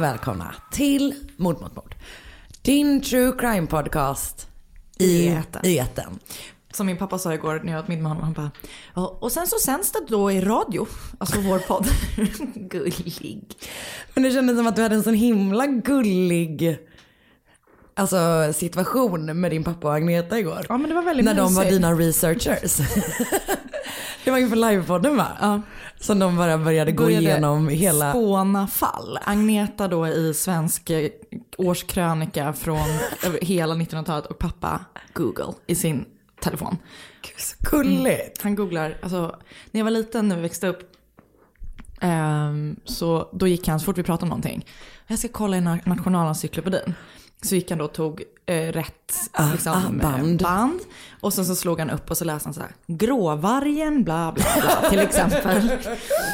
Och välkomna till Mord mot mord. Din true crime podcast i i etern. Som min pappa sa igår när jag åt middag med honom. Han bara, "Ja, och sen så sänds det då i radio. Alltså vår podd. Gullig. Men det kändes som att du hade en sån himla gullig alltså, situation med din pappa och Agneta igår. Ja men det var väldigt När de var mysigt. dina researchers. det var inför livepodden va? Ja. Som de bara började gå Började igenom hela... Spåna fall. Agneta då i svensk eh, årskrönika från hela 1900-talet och pappa Google i sin telefon. Så gulligt. Han googlar, alltså när jag var liten när vi växte upp ehm, så då gick han så fort vi pratade om någonting. Jag ska kolla i na- nationalencyklopedin. Så gick han då och tog eh, rätt liksom, ah, band. eh, band. Och sen så slog han upp och så läste han så här. Gråvargen bla bla bla till exempel.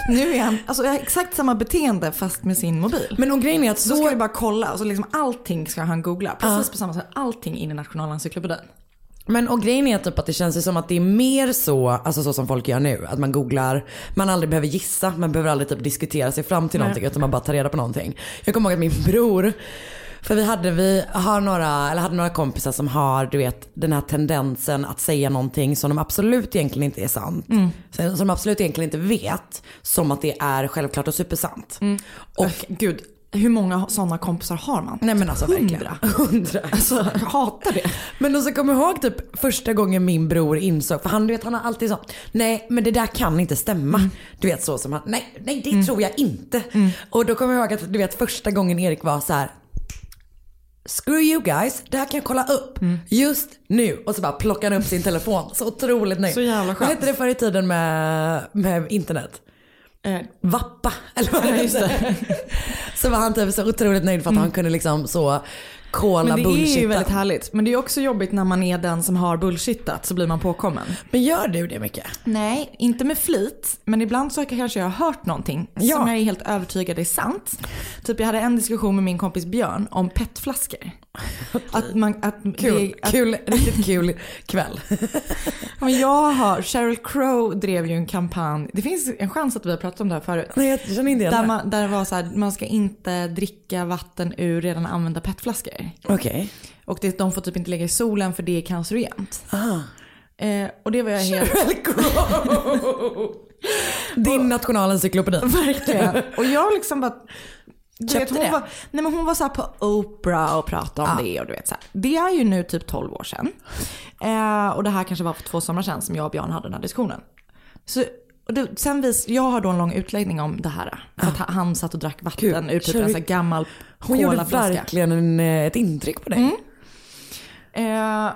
nu är han, alltså exakt samma beteende fast med sin mobil. Men och grejen är att Så så... ska vi bara kolla och så liksom allting ska han googla. Precis på samma sätt, allting in i nationalencyklopedin. Men och grejen är typ att det känns som att det är mer så, alltså så som folk gör nu. Att man googlar, man aldrig behöver gissa, man behöver aldrig typ diskutera sig fram till någonting utan man bara tar reda på någonting. Jag kommer ihåg att min bror, för vi hade, vi har några, eller hade några kompisar som har du vet den här tendensen att säga någonting som de absolut egentligen inte är sant. Som de absolut egentligen inte vet. Som att det är självklart och supersant. Och gud, hur många sådana kompisar har man? Nej men alltså. Hundra. Hundra. Alltså jag hatar det. Men då så kommer jag ihåg typ första gången min bror insåg, för han du vet han har alltid så, nej men det där kan inte stämma. Mm. Du vet så som han, nej, nej det tror jag inte. Och då kommer jag ihåg att du vet första gången Erik var så här. Screw you guys, det här kan jag kolla upp Mm. just nu. Och så bara plockar han upp sin telefon. Så otroligt nöjd. Så jävla skönt. Vad hette det förr i tiden med, med internet? Eh, Vappa, eller vad just det. Så var han typ så otroligt nöjd för att han kunde liksom så kolla Men det är bullshita. ju väldigt härligt. Men det är också jobbigt när man är den som har bullshittat så blir man påkommen. Men gör du det mycket? Nej, inte med flit. Men ibland så kanske jag har hört någonting Ja. som jag är helt övertygad är sant. Typ jag hade en diskussion med min kompis Björn om petflaskor. Att man, att Kul, det, att, kul, riktigt kul kväll. men jag har, Sheryl Crow drev ju en kampanj. Det finns en chans att vi har pratat om det här förut. Nej jag känner inte Där, man, där det var så här, man ska inte dricka vatten ur redan använda petflaskor. Okej. Och det, de får typ inte lägga i solen för det är cancerogent. Eh, och det var jag helt... Sheryl Crow. Din nationalencyklopedi. Verkligen. Och jag liksom bara... Du vet, hon, det? var, nej men hon var så på Oprah och pratade om det. Och du vet, så här. Det är ju nu typ 12 år sedan. Eh, och det här kanske var för två somrar sedan som jag och Björn hade den här diskussionen. Så, och det, sen vis, jag har då en lång utläggning om det här. För att han, han satt och drack vatten ur typ en så gammal Hon gjorde verkligen en, eh, ett intryck på dig. Eh,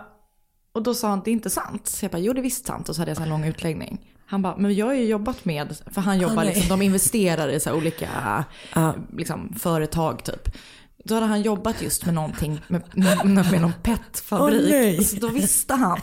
och då sa han det är inte sant. Så jag bara, jo det är visst sant. Och så hade jag en lång utläggning. Han bara, men jag har ju jobbat med, för han jobbar nej. liksom, de investerar i så olika liksom, företag typ. Då hade han jobbat just med någonting, med, med, med någon petfabrik. Nej. så då visste han.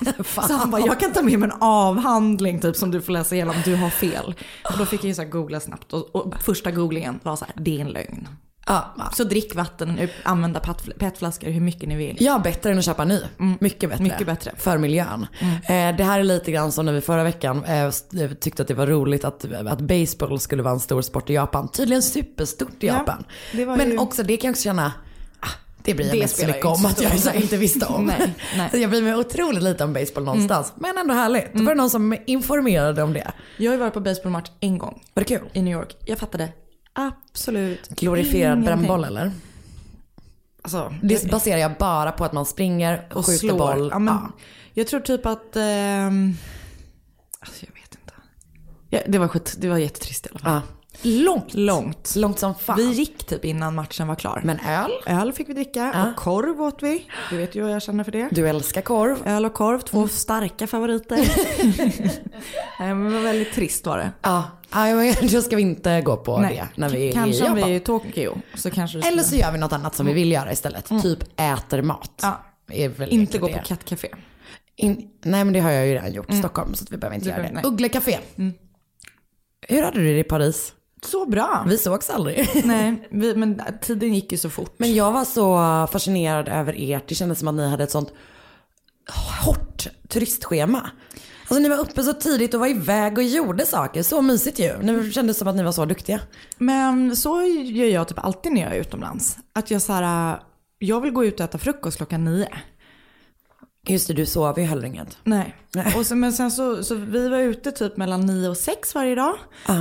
Så han bara, jag kan ta med mig en avhandling typ som du får läsa igenom, du har fel. Och då fick jag ju så googla snabbt och, och första googlingen var så här, det är en lögn. Ja, Så drick vatten, använda pet- petflaskor hur mycket ni vill. Ja, bättre än att köpa ny. Mycket bättre. Mycket bättre. För miljön. Eh, det här är lite grann som när vi förra veckan eh, st- tyckte att det var roligt att, att baseball skulle vara en stor sport i Japan. Tydligen superstort i Ja, Japan. var Men ju- också det kan jag också känna, ah, det bryr jag mig inte så mycket om att jag inte visste om. Nej, nej. Jag bryr mig otroligt lite om baseball någonstans. Men ändå härligt. Då var det någon som informerade om det. Jag har ju varit på baseballmatch en gång Var det kul? i New York. Jag fattade absolut Glorifierad ingenting. brännboll eller? Alltså, Det baserar jag bara på att man springer och, och skjuter slår. boll. Ja, men, Ja. Jag tror typ att... ehm, alltså jag vet inte. Ja, det, var skit, det var jättetrist i alla fall. Ja. Långt. Långt. Långt som fan. Vi gick typ innan matchen var klar. Men öl? Öl fick vi dricka Ja. och korv åt vi. Du vet ju vad jag känner för det. Du älskar korv. Öl och korv, två starka favoriter. Nej, men det var väldigt trist var det. Ja, men då ska vi inte gå på det när vi är kanske i om vi Japan. är i Tokyo. Så kanske vi Eller så gör vi något annat som vi vill göra istället. Typ äter mat. Ja. Inte gå egentligen på det. kattcafé. In, nej men det har jag ju redan gjort i Stockholm så vi behöver inte Det göra det. nej. Ugglekafé. Hur hade du det i Paris? Så bra. Vi sågs aldrig. Nej, vi, men tiden gick ju så fort. Men jag var så fascinerad över ert. Det kändes som att ni hade ett sånt hårt turistschema. Alltså ni var uppe så tidigt och var iväg och gjorde saker. Så mysigt ju. Det kändes som att ni var så duktiga. Men så gör jag typ alltid när jag är utomlands. Att jag så här, jag vill gå ut och äta frukost klockan nio. Just det, du sov ju heller inget. Nej. Nej. Och sen, men sen så, så vi var ute typ mellan nio och sex varje dag.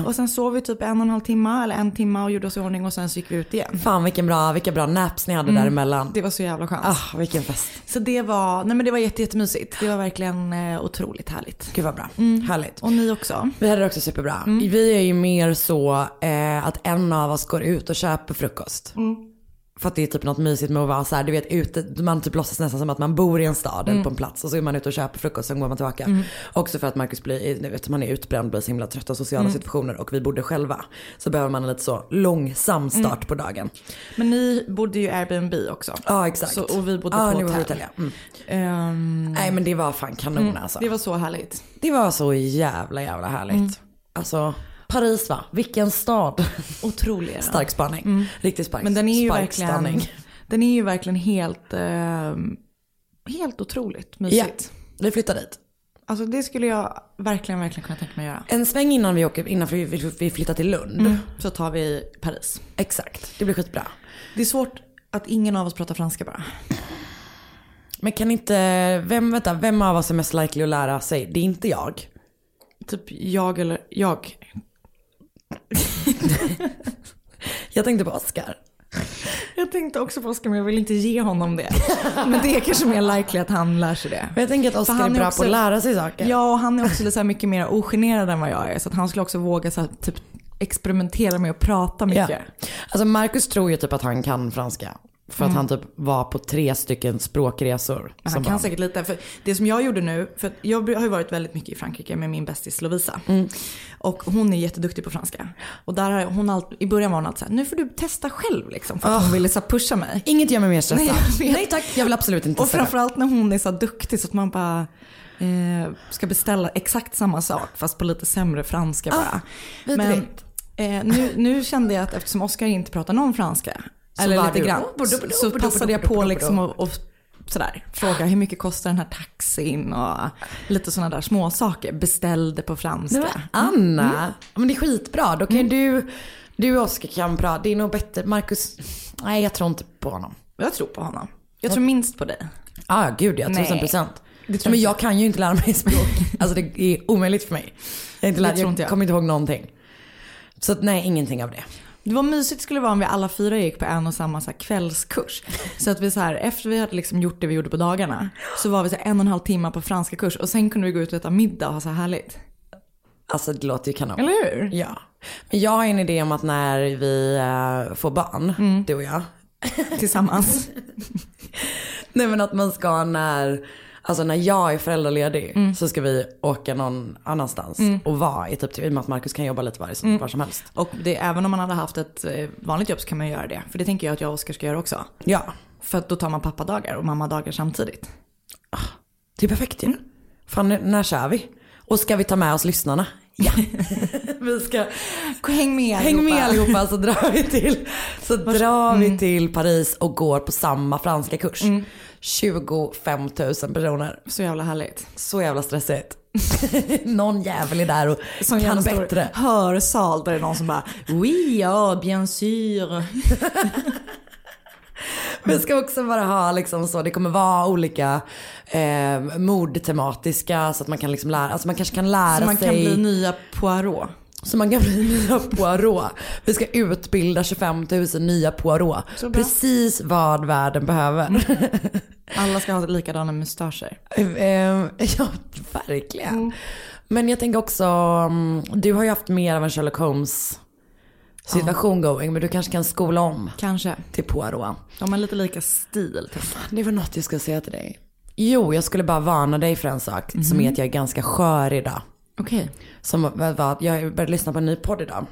Och sen sov vi typ en och en halv timme eller en timme och gjorde oss i ordning och sen så gick vi ut igen. Fan vilken bra, vilka bra naps ni hade däremellan. Det var så jävla skönt. Ah, vilken fest. Så det var, nej men det var jätte, jättemysigt. Det var verkligen eh, otroligt härligt. Gud vad bra. Härligt. Och ni också? Vi hade det också superbra. Vi är ju mer så eh, att en av oss går ut och köper frukost. För att det är typ något mysigt med att vara så här, du vet ute, man typ låtsas nästan som att man bor i en stad eller på en plats och så är man ute och köper frukost sen går man tillbaka. Också för att Marcus blir, du vet man är utbränd, blir så himla trött av sociala situationer och vi bodde själva. Så behöver man en lite så långsam start på dagen. Men ni bodde ju Airbnb också. Ja exakt. Så, och vi bodde ja, på ni hotell. hotell ja. mm. Ehm, Nej men det var fan kanon alltså. det var så härligt. Det var så jävla jävla härligt. Alltså Paris va, vilken stad. Otrolig. Stark spaning. Riktigt stark, Men den är ju verkligen, den är ju verkligen helt, ehm, helt otroligt Ja, mysigt. vi flyttar dit. Alltså det skulle jag verkligen, verkligen kunna tänka mig att göra. En sväng innan vi åker, innan vi, flyttar till Lund. Så tar vi Paris. Exakt, det blir skitbra. Det är svårt att ingen av oss pratar franska bara. Men kan inte, vem, vänta, vem av oss är mest likely att lära sig? Det är inte jag. Typ jag eller jag. Jag tänkte på Oscar. Jag tänkte också på Oscar men jag vill inte ge honom det. Men det är kanske mer likely att han lär sig det. Men jag tänker att Oscar han är är bra också- på att lära sig saker. Ja, och han är också så mycket mer ogenerad än vad jag är. Så att han skulle också våga så här, typ experimentera med att prata mycket. Ja. Alltså Marcus tror ju typ att han kan franska. För att han typ var på tre stycken språkresor. Men han kan barn. säkert lite. För det som jag gjorde nu, för jag har ju varit väldigt mycket i Frankrike med min bästis Lovisa. Mm. Och hon är jätteduktig på franska. Och där har hon alltid, i början var hon alltid såhär, nu får du testa själv liksom. För att hon ville så pusha mig. Inget gör mig mer stressad. Nej. Nej tack, jag vill absolut inte Och framförallt när hon är så duktig så att man bara eh, ska beställa exakt samma sak fast på lite sämre franska bara. vet Men eh, nu, nu kände jag att eftersom Oskar inte pratar någon franska, eller lite grann, så passade jag på liksom och, och sådär, fråga hur mycket kostar den här taxin och lite sådana där små saker. Beställde på franska. Men Anna, men det är skitbra. Då kan ju du, du och Oscar kan prata. Det är nog bättre. Marcus, nej jag tror inte på honom. Jag tror på honom. Jag tror minst på dig. Ja, ah, gud ja, tusen procent. Men jag kan ju inte lära mig språk. Alltså det är omöjligt för mig. Jag, är inte Det lär, tror jag, jag. kommer inte ihåg någonting. Så att, nej, ingenting av det. Det var mysigt skulle det vara om vi alla fyra gick på en och samma så kvällskurs. Så att vi så här, efter vi hade liksom gjort det vi gjorde på dagarna så var vi så en och en halv timme på franska kurs och sen kunde vi gå ut och äta middag och ha så här härligt. Alltså det låter ju kanon. Eller hur? Ja. Men jag har en idé om att när vi eh, får barn, Mm. du och jag. Tillsammans. Nej men att man ska när, Alltså när jag är föräldraledig så ska vi åka någon annanstans och vara i typ, i och med att Marcus kan jobba lite var, som, var som helst. Och det, även om man hade haft ett eh, vanligt jobb så kan man göra det. För det tänker jag att jag och Oskar ska göra också. Ja, För då tar man pappadagar och mammadagar samtidigt. det är perfekt ju. Fan, nu- när kör vi? Och ska vi ta med oss lyssnarna? Ja. vi ska Häng med Häng med allihopa så drar vi till, så drar vi till Paris och går på samma franska kurs. 25 000 personer. Så jävla härligt. Så jävla stressigt. Någon jävel är där och Som kan bättre. hörsal där det är någon som bara oui, ja, bien sûr. Vi ska också bara ha liksom så, det kommer vara olika eh, mordtematiska så att man kan liksom lära, alltså man kanske kan lära Så man sig. kan bli nya Poirot. Så man kan bli nya Poirot. Vi ska utbilda 25 000 nya Poirot. Precis vad världen behöver. Alla ska ha likadana mustascher. Eh, ja, verkligen. Men jag tänker också, mm, du har ju haft mer av en Sherlock Holmes situation going, men du kanske kan skola om Kanske. till Poirot. De har lite lika stil. jag. Det var något jag skulle säga till dig. Jo, jag skulle bara varna dig för en sak, som är att jag är ganska skör idag. Okej. Som var att jag började lyssna på en ny podd idag.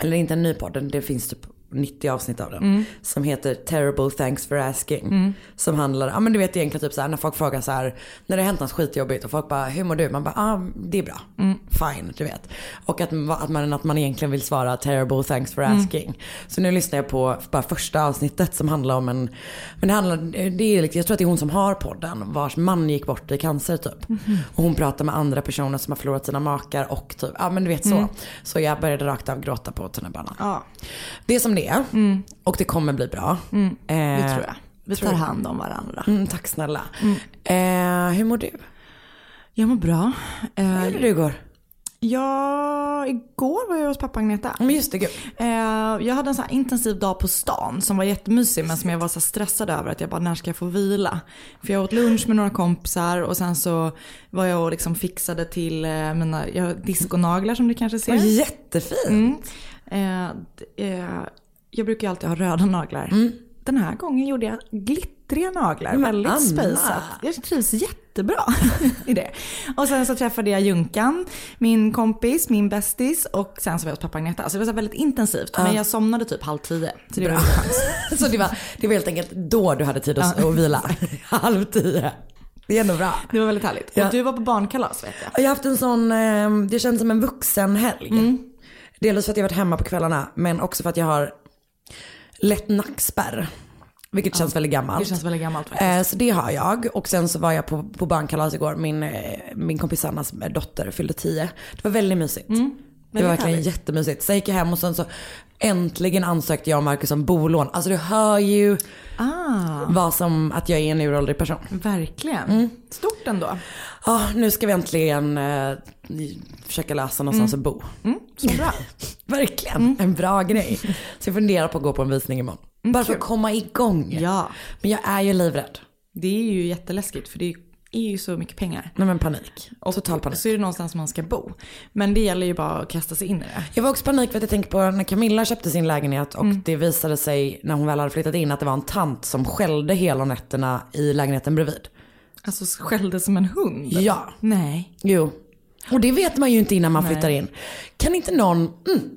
Eller inte en ny podd, det finns typ 90 avsnitt av den. Som heter Terrible Thanks for Asking. Som handlar, ja men du vet egentligen typ så här när folk frågar så här, när det har hänt något skitjobbigt och folk bara, hur mår du? Man bara, ah, det är bra. Fine, du vet. Och att, att, man, att man egentligen vill svara terrible thanks for asking. Så nu lyssnar jag på bara första avsnittet som handlar om en, men det handlar, det är, liksom- jag tror att det är hon som har podden, vars man gick bort i cancer typ. Och hon pratar med andra personer som har förlorat sina makar och typ, ja men du vet så. Så jag började rakt av gråta på tunnelbanan. Ja, Det som det är. Och det kommer bli bra. det Eh, tror jag. Vi tar hand om varandra. Mm, tack snälla. Eh, hur mår du? Jag mår bra. Hur Eh, är det du går? jag, igår var jag hos pappa Agneta. Men just det, gud. Eh, jag hade en så intensiv dag på stan som var jättemysig men som jag var så stressad över att jag bara när ska jag få vila? För jag åt lunch med några kompisar och sen så var jag och liksom fixade till eh, mina jag har diskonaglar som du kanske ser. Jättefint. Mm. Eh, eh, jag brukar ju alltid ha röda naglar. Den här gången gjorde jag glittriga naglar. Men väldigt Anna. spejsat. Jag trivs jättebra i det. Och sen så träffade jag Junkan, min kompis, min bästis och sen så var jag hos pappa Agneta. Alltså det var så väldigt intensivt. Men jag somnade typ halv tio. Så det var. Så det var, det var helt enkelt då du hade tid att, att vila. Halv tio. Det är ändå bra. Det var väldigt härligt. Ja. Och du var på barnkalas vet jag. Jag har haft en sån, eh, det känns som en vuxenhelg. Dels för att jag varit hemma på kvällarna men också för att jag har lätt nackspärr. Vilket känns väldigt gammalt. Det känns väldigt gammalt faktiskt. Eh, så det har jag. Och sen så var jag på, på barnkalas igår. Min, eh, min kompis Annas dotter fyllde tio. Det var väldigt mysigt. det var verkligen härligt. jättemysigt. Jag gick jag hem och sen så äntligen ansökte jag och Marcus om bolån. Alltså du hör ju Ah, vad som att jag är en uråldrig person. verkligen. Stort ändå. Ja, nu ska vi äntligen eh, försöka lösa någonstans att bo. Så bra. Verkligen, en bra grej. Så jag funderar på att gå på en visning imorgon. Bara för att komma igång. Ja, Men jag är ju livrädd. det är ju jätteläskigt för det är ju så mycket pengar. Nej men panik. Och Total panik. så är det någonstans man ska bo. Men det gäller ju bara att kasta sig in i det. Jag var också panik för att jag tänkte på när Camilla köpte sin lägenhet och det visade sig när hon väl hade flyttat in att det var en tant som skällde hela nätterna i lägenheten bredvid. Alltså skällde som en hund. Ja. Nej. Jo. Och det vet man ju inte innan man flyttar in. Kan inte någon, mm,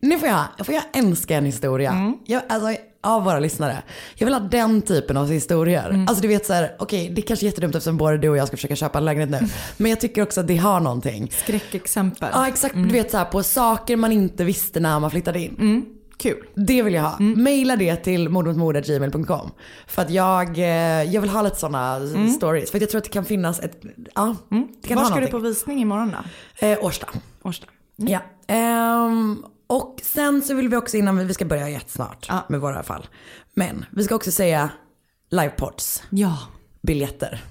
nu får jag, får jag önska en historia. Jag, alltså, av våra lyssnare. Jag vill ha den typen av historier. Alltså du vet så här, okej det är kanske är jättedumt eftersom både du och jag ska försöka köpa en lägenhet nu. Men jag tycker också att det har någonting. Skräckexempel. Ja exakt, du vet så här på saker man inte visste när man flyttade in. Kul. Det vill jag ha. Maila det till mordmotmord.gmail.com. För att jag, eh, jag vill ha lite sådana stories. För att jag tror att det kan finnas ett, ja, det kan Var ha ska du någonting. på visning imorgon då? Eh, Årsta. Årsta. Ja. Ehm, och sen så vill vi också innan vi, ska börja jättesnart Ja. med våra fall. Men vi ska också säga livepods, Ja. biljetter.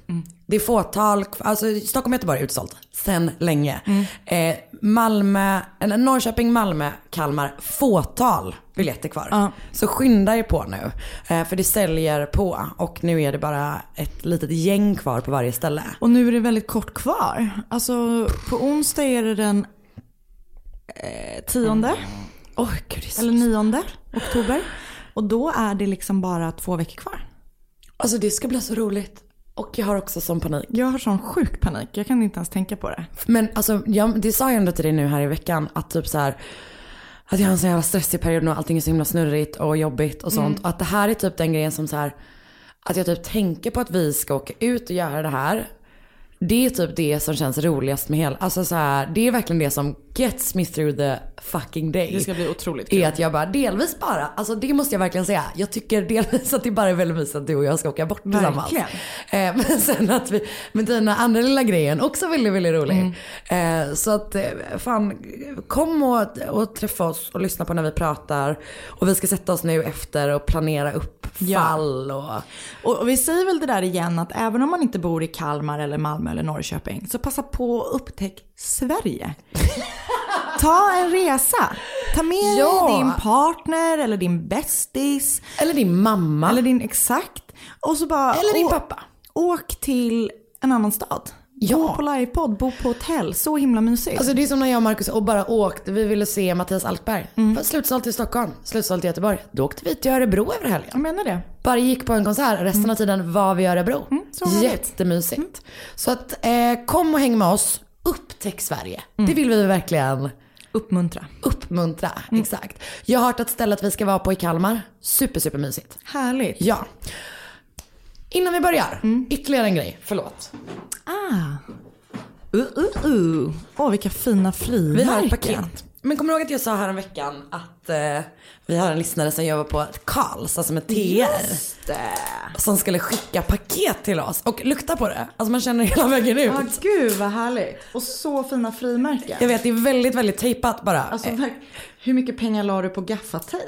Det är fåtal, alltså Stockholm och Göteborg är utsålt sen länge. Eh, Malmö, eller Norrköping, Malmö, Kalmar, fåtal biljetter kvar. Ja. Så skynda er på nu. Eh, för det säljer på och nu är det bara ett litet gäng kvar på varje ställe. Och nu är det väldigt kort kvar. Alltså på onsdag är det den eh, tionde gud det är så eller nionde oktober. Och då är det liksom bara två veckor kvar. Alltså det ska bli så roligt. Och jag har också sån panik. Jag har sån sjuk panik, jag kan inte ens tänka på det. Men alltså, jag, det sa jag ändå till dig nu här i veckan att typ så här att jag har en så jävla stressig period och allting är så himla snurrigt och jobbigt och sånt. Och att det här är typ den grejen som så här att jag typ tänker på att vi ska åka ut och göra det här. Det är typ det som känns roligast med hela, alltså så här, det är verkligen det som gets me through the fucking day. Det ska bli otroligt kul. Är att jag bara, delvis bara, alltså det måste jag verkligen säga. Jag tycker delvis att det bara är väldigt mysigt att du och jag ska åka bort tillsammans. Verkligen. Eh, men sen att vi, med dina andra lilla grejen också väldigt, väldigt rolig. Eh, så att eh, fan, kom och, och träffa oss och lyssna på när vi pratar. Och vi ska sätta oss nu efter och planera upp Ja. fall och Och, och vi säger väl det där igen att även om man inte bor i Kalmar eller Malmö eller Norrköping så passa på att upptäck Sverige. Ta en resa. Ta med Ja. din partner eller din bästis. Eller din mamma. Eller din, exakt. Och så bara, Eller din pappa. Åk till en annan stad. Ja. Bo på livepodd, bo på hotell. Så himla mysigt. Alltså det är som när jag och Marcus och bara åkte, vi ville se Mattias Alkberg. Mm. Slutsålt i Stockholm, slutsålt i Göteborg. Då åkte vi till Örebro över helgen. jag menar det. Bara gick på en konsert, resten av tiden var vi i Örebro. så härligt. Jättemysigt. Så att eh, kom och häng med oss, upptäck Sverige. Det vill vi verkligen Uppmuntra. uppmuntra. Exakt. Jag har hört att stället vi ska vara på i Kalmar, super super mysigt. Härligt. Ja. Innan vi börjar, ytterligare en grej, förlåt. Ah. Uh, uh, uh. Åh, vilka fina frimärken. Vi har ett paket. Men kommer du ihåg att jag sa här en veckan att eh, vi har en lyssnare som jobbar på ett Karls, alltså med TR. Som skulle skicka paket till oss och lukta på det. Alltså man känner hela vägen ut. Ja, gud vad härligt. Och så fina frimärken. Jag vet, det är väldigt, väldigt tejpat bara. Alltså, hur mycket pengar la du på gaffatejp?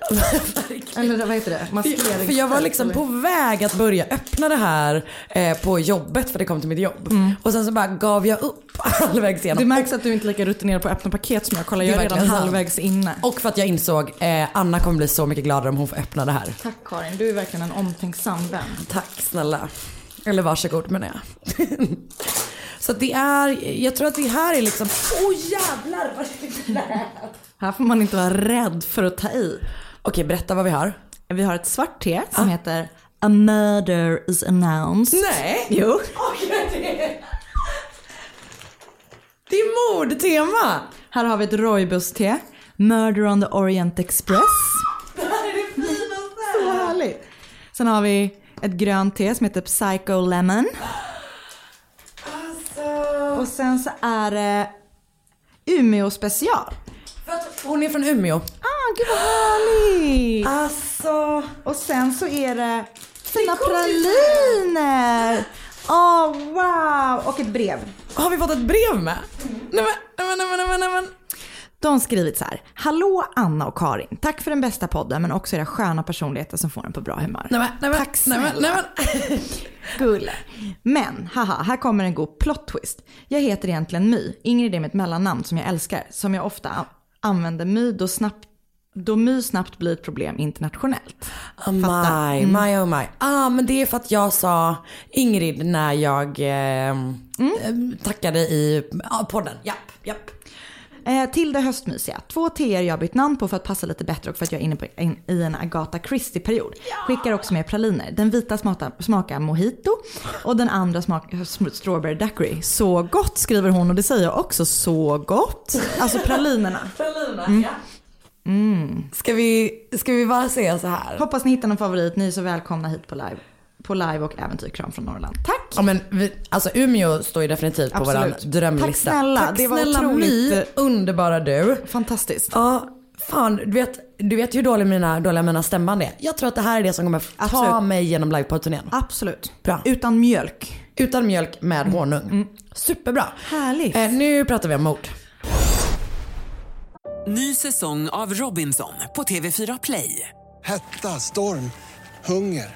Eller vad heter det? Maskering. För jag var liksom på väg att börja öppna det här eh, på jobbet för det kom till mitt jobb. Och sen så bara gav jag upp halvvägs igenom. Det märks att du inte är lika rutinerad på att öppna paket som jag. Kolla, jag är redan sant. halvvägs inne. Och för att jag insåg, eh, Anna kommer bli så mycket gladare om hon får öppna det här. Tack Karin, du är verkligen en omtänksam vän. Tack snälla. Eller varsågod menar jag. så det är, jag tror att det här är liksom, åh oh, jävlar vad det. Här får man inte vara rädd för att ta i. Okej berätta vad vi har. Vi har ett svart te som heter A murder is announced. Nej. Jo. Det, är mordtema. Här har vi ett rooibos-te. Murder on the Orient Express. Det här är det finaste. Så härligt. Sen har vi ett grönt te som heter Psycho Lemon. Alltså. Och sen så är det Umeå special. Hon är från Umeå. Ah, gud vad härligt! Alltså. Och sen så är det fina praliner. Åh wow! Och ett brev. Har vi fått ett brev med? Men, nej men, nej men, nej men, nej men. De har skrivit så här. Hallå Anna och Karin. Tack för den bästa podden men också era sköna personligheter som får en på bra humör. Nej nej Tack snälla. nej men. Gulle. Men, haha, här kommer en god plot twist. Jag heter egentligen My. Ingrid är mitt mellannamn som jag älskar. Som jag ofta använder My då, snabbt, då My snabbt blir ett problem internationellt. Oh my, my oh my. Ah men det är för att jag sa Ingrid när jag eh, eh, tackade i ah, podden. Japp, japp. Eh, till det höstmysiga. Två teer jag har bytt namn på för att passa lite bättre och för att jag är inne på, in, i en Agatha Christie-period. Skickar också med praliner. Den vita smakar, smakar mojito och den andra smakar sm- strawberry daiquiri. Så gott skriver hon och det säger jag också. Så gott. Alltså pralinerna. Pralina, ja. Ska, vi, ska vi bara säga så här? Hoppas ni hittar någon favorit. Ni är så välkomna hit på live. På live och äventyr. Kram från Norrland. Tack! Ja, men vi, alltså Umeå står ju definitivt på Absolut. vår drömlista. Tack snälla, Tack det var snälla otroligt- My, underbara du. Fantastiskt. Ja, fan du vet, du vet hur dåliga mina, dåliga mina stämband är. Jag tror att det här är det som kommer ta Absolut. mig genom livepodd-turnén. Absolut. Bra. Utan mjölk. Utan mjölk med honung. Superbra. Härligt. Eh, nu pratar vi om mord. Ny säsong av Robinson på TV4 Play. Hetta, storm, hunger.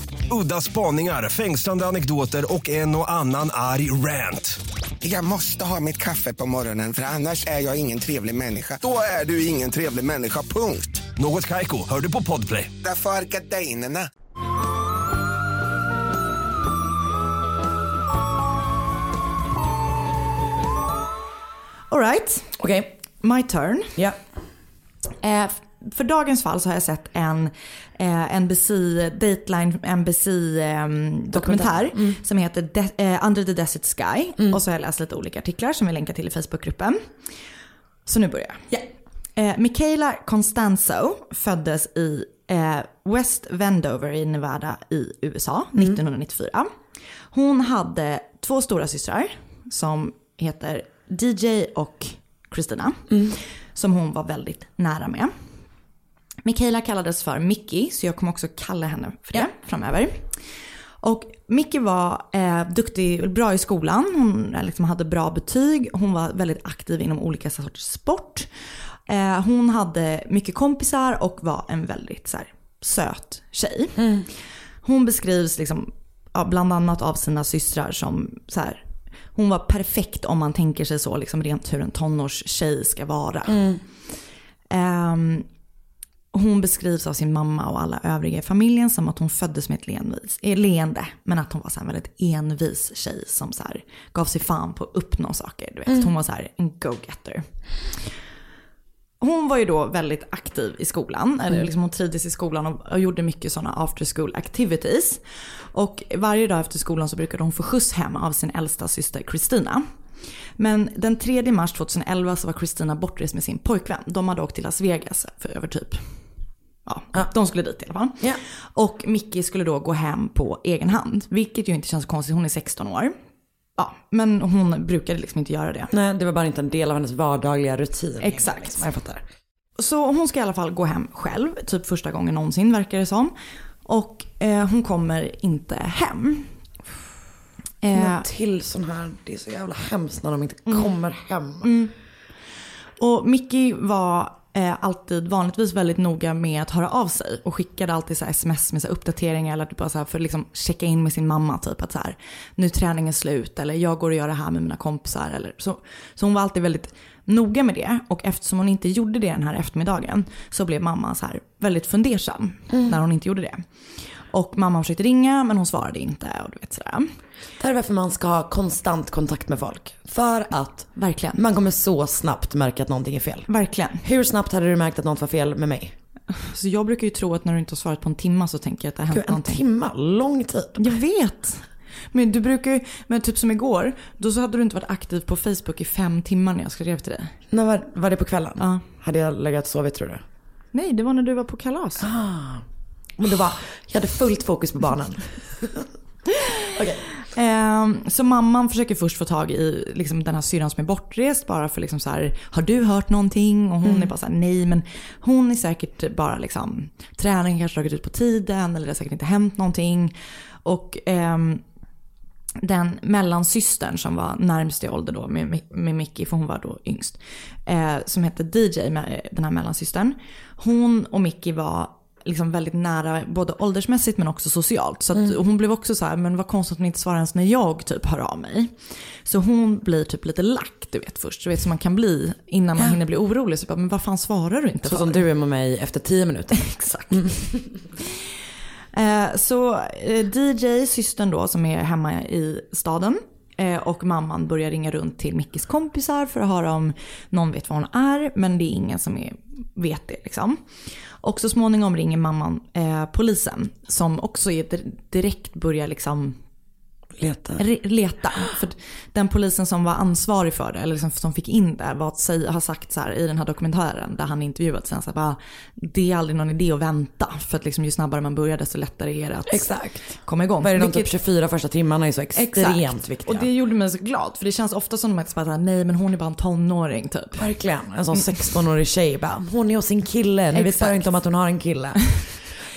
Udda spaningar, fängslande anekdoter och en och annan arg rant. Jag måste ha mitt kaffe på morgonen för annars är jag ingen trevlig människa. Då är du ingen trevlig människa, punkt. Något Kaiko, hör du på Podplay. Därför är gardinerna. Alright, Okej. my turn. Ja. Eh, för dagens fall så har jag sett en eh, NBC, Dateline NBC eh, dokumentär Mm. som heter De- eh, Under the Desert Sky. Och så har jag läst lite olika artiklar som vi länkar till i Facebookgruppen. Så nu börjar jag. Eh, Michaela Constanzo föddes i eh, West Wendover i Nevada i USA 1994. Hon hade två stora systrar som heter DJ och Christina. Som hon var väldigt nära med. Michaela kallades för Mickey, så jag kommer också kalla henne för det framöver. Och Mickey var eh, duktig, bra i skolan, hon eh, liksom hade bra betyg, hon var väldigt aktiv inom olika sorters sport. Eh, hon hade mycket kompisar och var en väldigt så här, söt tjej. Hon beskrivs liksom, ja, bland annat av sina systrar som så här, hon var perfekt om man tänker sig så, liksom rent hur en tonårstjej ska vara. Ehm, hon beskrivs av sin mamma och alla övriga i familjen som att hon föddes med ett leenvis, eh, leende. Men att hon var så en väldigt envis tjej som så här gav sig fan på att uppnå saker. Du vet. Hon var så här en go-getter. Hon var ju då väldigt aktiv i skolan, eller liksom hon trivdes i skolan och, och gjorde mycket sådana after school activities. Och varje dag efter skolan så brukade hon få skjuts hem av sin äldsta syster Kristina. Men den 3 mars 2011 så var Kristina bortrest med sin pojkvän. De hade åkt till Las Vegas för över typ, ja, de skulle dit i alla fall. Ja. Och Mickey skulle då gå hem på egen hand, vilket ju inte känns konstigt, hon är 16 år. Ja, men hon brukade liksom inte göra det. Nej, det var bara inte en del av hennes vardagliga rutin. Exakt. Jag fattar. Så hon ska i alla fall gå hem själv, typ första gången någonsin verkar det som. Och eh, hon kommer inte hem. Eh, till sån här, det är så jävla hemskt när de inte kommer hem. Mm. Och Mickey var eh, alltid vanligtvis väldigt noga med att höra av sig och skickade alltid så sms med så uppdateringar eller typ bara så här för att liksom checka in med sin mamma typ att så här nu är träningen slut eller jag går och gör det här med mina kompisar eller så. Så hon var alltid väldigt noga med det och eftersom hon inte gjorde det den här eftermiddagen så blev mamma så här väldigt fundersam när hon inte gjorde det. Och mamma försökte ringa men hon svarade inte och du vet sådär. Det här är varför man ska ha konstant kontakt med folk. För att Verkligen. man kommer så snabbt märka att någonting är fel. Verkligen. Hur snabbt hade du märkt att något var fel med mig? Så jag brukar ju tro att när du inte har svarat på en timma så tänker jag att det har hänt Gud, en någonting. timma, lång tid. Jag vet. Men du brukar ju, men typ som igår, då så hade du inte varit aktiv på Facebook i fem timmar när jag skrev till dig. När var, var det på kvällen? Ja. Hade jag legat och sovit tror du? Nej, det var när du var på kalas. Men det var, jag hade fullt fokus på barnen. Ehm, så mamman försöker först få tag i liksom, den här syrran som är bortrest bara för liksom så här, har du hört någonting? Och hon är bara så här, nej men hon är säkert bara liksom, träningen kanske dragit ut på tiden eller det har säkert inte hänt någonting. Och ehm, den mellansystern som var närmst i ålder då med, med Mickey, för hon var då yngst, eh, som hette DJ, med den här mellansystern. Hon och Mickey var liksom väldigt nära både åldersmässigt men också socialt. Så att hon blev också så här, men vad konstigt att hon inte svarar ens när jag typ hör av mig. Så hon blir typ lite lack du vet först, du vet som man kan bli innan man hinner bli orolig. Så bara, men vad fan svarar du inte Så för? som du är med mig efter tio minuter. Exakt. Eh, så eh, DJ, systern då som är hemma i staden eh, och mamman börjar ringa runt till Mickis kompisar för att höra om någon vet var hon är men det är ingen som är, vet det liksom. Och så småningom ringer mamman eh, polisen som också är direkt börjar liksom Leta. re- leta. För den polisen som var ansvarig för det, eller liksom som fick in det, var att säga, har sagt så här i den här dokumentären där han intervjuat sen så här, bara, det är aldrig någon idé att vänta. För att liksom, ju snabbare man börjar desto lättare är det att Exakt. komma igång. Vad är det de Vilket- typ 24 första timmarna är så extremt Exakt. viktiga. Och det gjorde mig så glad. För det känns ofta som att man bara, nej men hon är bara en tonåring typ. Verkligen. En sån 16-årig tjej bara, hon är hos sin kille. Ni vet Exakt. bara inte om att hon har en kille.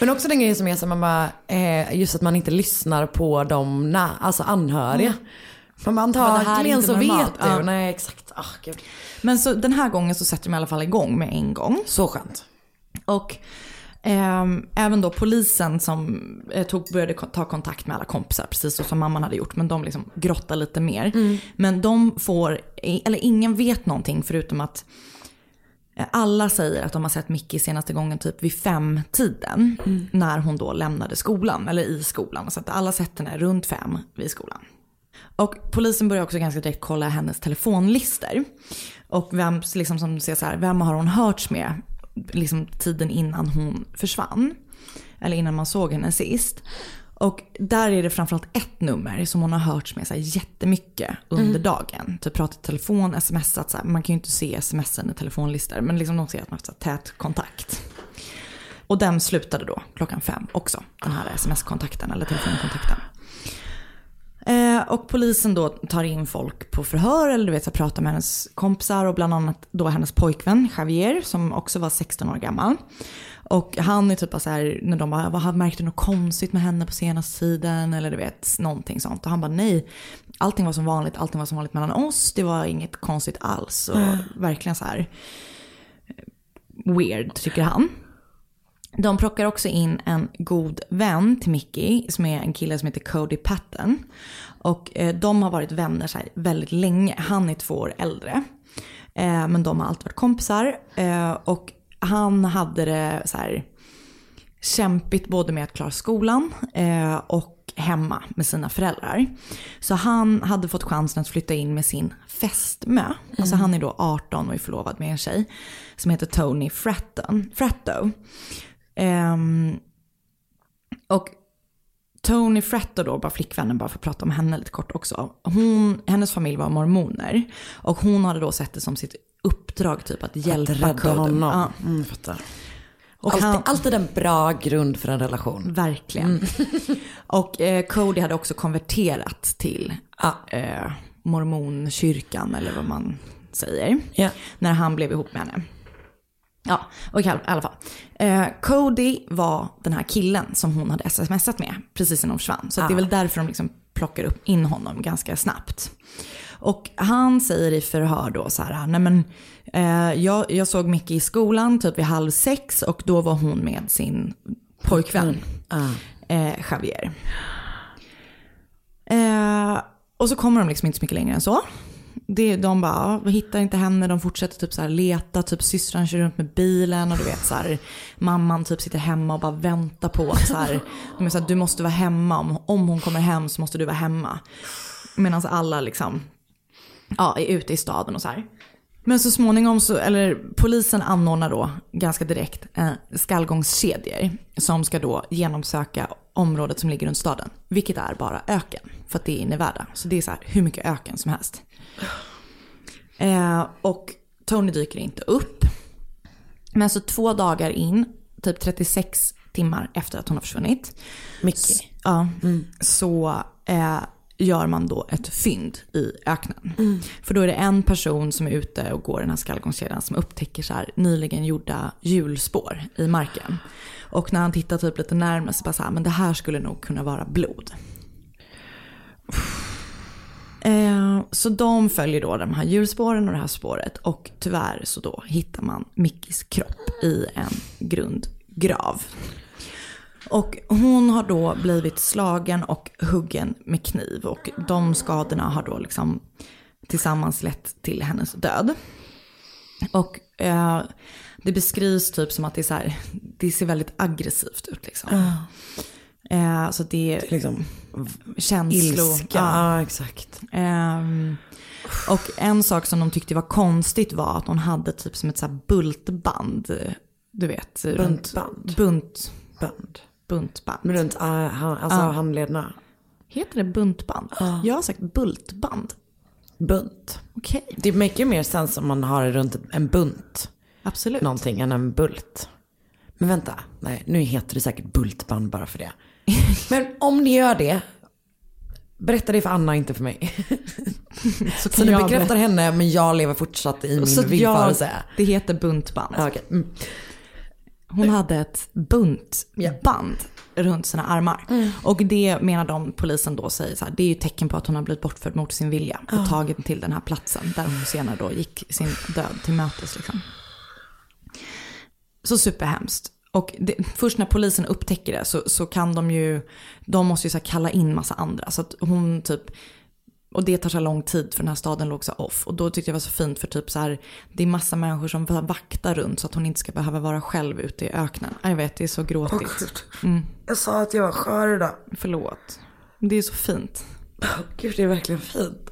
Men också den grejen som är så man bara, eh, just att man inte lyssnar på de na, alltså anhöriga. Man bara antagligen så normalt. vet du. Ja. Nej exakt. Ah, gud. Men så den här gången så sätter de i alla fall igång med en gång. Så skönt. Och Ehm, även då polisen som eh, tog, började ta kontakt med alla kompisar, precis så som mamman hade gjort. Men de liksom grottar lite mer. Men de får, eller ingen vet någonting förutom att alla säger att de har sett Mickey senaste gången typ vid fem-tiden. När hon då lämnade skolan, eller i skolan. Så att alla sett henne runt fem vid skolan. Och polisen börjar också ganska direkt kolla hennes telefonlister. Och vem, liksom som ser så här, vem har hon hörts med liksom tiden innan hon försvann? Eller innan man såg henne sist. Och där är det framförallt ett nummer som hon har hörts med så här jättemycket under Mm. dagen. Typ pratat i telefon, smsat så här. Man kan ju inte se smsen i telefonlistor. Men liksom de ser att man har tät kontakt. Och den slutade då klockan fem också. Den här sms-kontakten eller telefonkontakten. Eh, och polisen då tar in folk på förhör eller du vet så pratar med hennes kompisar och bland annat då hennes pojkvän Javier som också var 16 år gammal. Och han är typ bara så här, när de bara, vad märkte du något konstigt med henne på senaste tiden? Eller du vet, någonting sånt. Och han bara nej, allting var som vanligt, allting var som vanligt mellan oss. Det var inget konstigt alls. Och verkligen så här weird tycker han. De plockar också in en god vän till Mickey som är en kille som heter Cody Patton. Och eh, de har varit vänner så här väldigt länge. Han är två år äldre. Eh, men de har alltid varit kompisar. Eh, och han hade det så här kämpigt både med att klara skolan eh, och hemma med sina föräldrar. Så han hade fått chansen att flytta in med sin fästmö. Alltså han är då 18 och är förlovad med en tjej som heter Tony Fratton, Fratto. Ehm, och Tony Fratto då, bara flickvännen, bara för att prata om henne lite kort också. Hon, hennes familj var mormoner. Och hon hade då sett det som sitt uppdrag typ att hjälpa rädda Cody. honom. Ja. Mm, fattar. Och alltid, han- alltid en bra grund för en relation. Verkligen. och eh, Cody hade också konverterat till eh, mormonkyrkan eller vad man säger. När han blev ihop med henne. Ja, och i alla fall. Eh, Cody var den här killen som hon hade smsat med precis innan hon försvann. Så att det är Ah. väl därför de liksom plockar upp in honom ganska snabbt. Och han säger i förhör då så här, nej men eh, jag, jag såg Mickey i skolan typ vid halv sex och då var hon med sin pojkvän eh, Javier. Eh, och så kommer de liksom inte så mycket längre än så. Det, de bara, ja, hittar inte henne, de fortsätter typ så här leta, typ systran kör runt med bilen och du vet så här, mamman typ sitter hemma och bara väntar på att så här, de är så här, du måste vara hemma, om, om hon kommer hem så måste du vara hemma. Medan alla liksom, ja, är ute i staden och så här. Men så småningom så, eller polisen anordnar då ganska direkt eh, skallgångskedjor som ska då genomsöka området som ligger runt staden. Vilket är bara öken, för att det är i Nevada. Så det är så här hur mycket öken som helst. Eh, och Tony dyker inte upp. Men så två dagar in, typ 36 timmar efter att hon har försvunnit. Mickey. Ja, så eh, gör man då ett fynd i öknen. Mm. För då är det en person som är ute och går den här skallgångskedjan som upptäcker så här nyligen gjorda hjulspår i marken. Och när han tittar typ lite närmare så bara så här, men det här skulle nog kunna vara blod. Eh, så de följer då de här hjulspåren och det här spåret och tyvärr så då hittar man Mickis kropp i en grundgrav. Och hon har då blivit slagen och huggen med kniv och de skadorna har då liksom tillsammans lett till hennes död. Och eh, det beskrivs typ som att det är så här, det ser väldigt aggressivt ut liksom. Eh, så det är liksom känslor. Ilska, ja exakt. Ehm, och en sak som de tyckte var konstigt var att hon hade typ som ett så bultband. eh, Du vet. runt- Buntband. Bunt. Band. Buntband. Runt uh, han, alltså Ja. handlederna. Heter det buntband? Jag har sagt bultband. Bunt. Okej. Det maker mer sens om man har det runt en bunt. Absolut. Någonting än en bult. Men vänta, nej nu heter det säkert bultband bara för det. Men om ni gör det, berätta det för Anna, inte för mig. Så, kan ni bekräftar henne men jag lever fortsatt i min Så villfarelse. det heter buntband. Okej. Mm. Hon hade ett buntband runt sina armar. Mm. Och det menar de, polisen då säger så här, det är ju tecken på att hon har blivit bortförd mot sin vilja och Ja. tagen till den här platsen där hon senare då gick sin död till mötes. Liksom. Så superhemskt. Och det, först när polisen upptäcker det så, så kan de ju, de måste ju så kalla in massa andra. Så att hon typ, och det tar så lång tid för den här staden låg så off. Och då tyckte jag det var så fint för typ så här, det är massa människor som vaktar runt så att hon inte ska behöva vara själv ute i öknen. Jag vet, det är så gråtigt. Mm. Jag sa att jag var skör idag. Förlåt. Det är så fint. Gud, det är verkligen fint.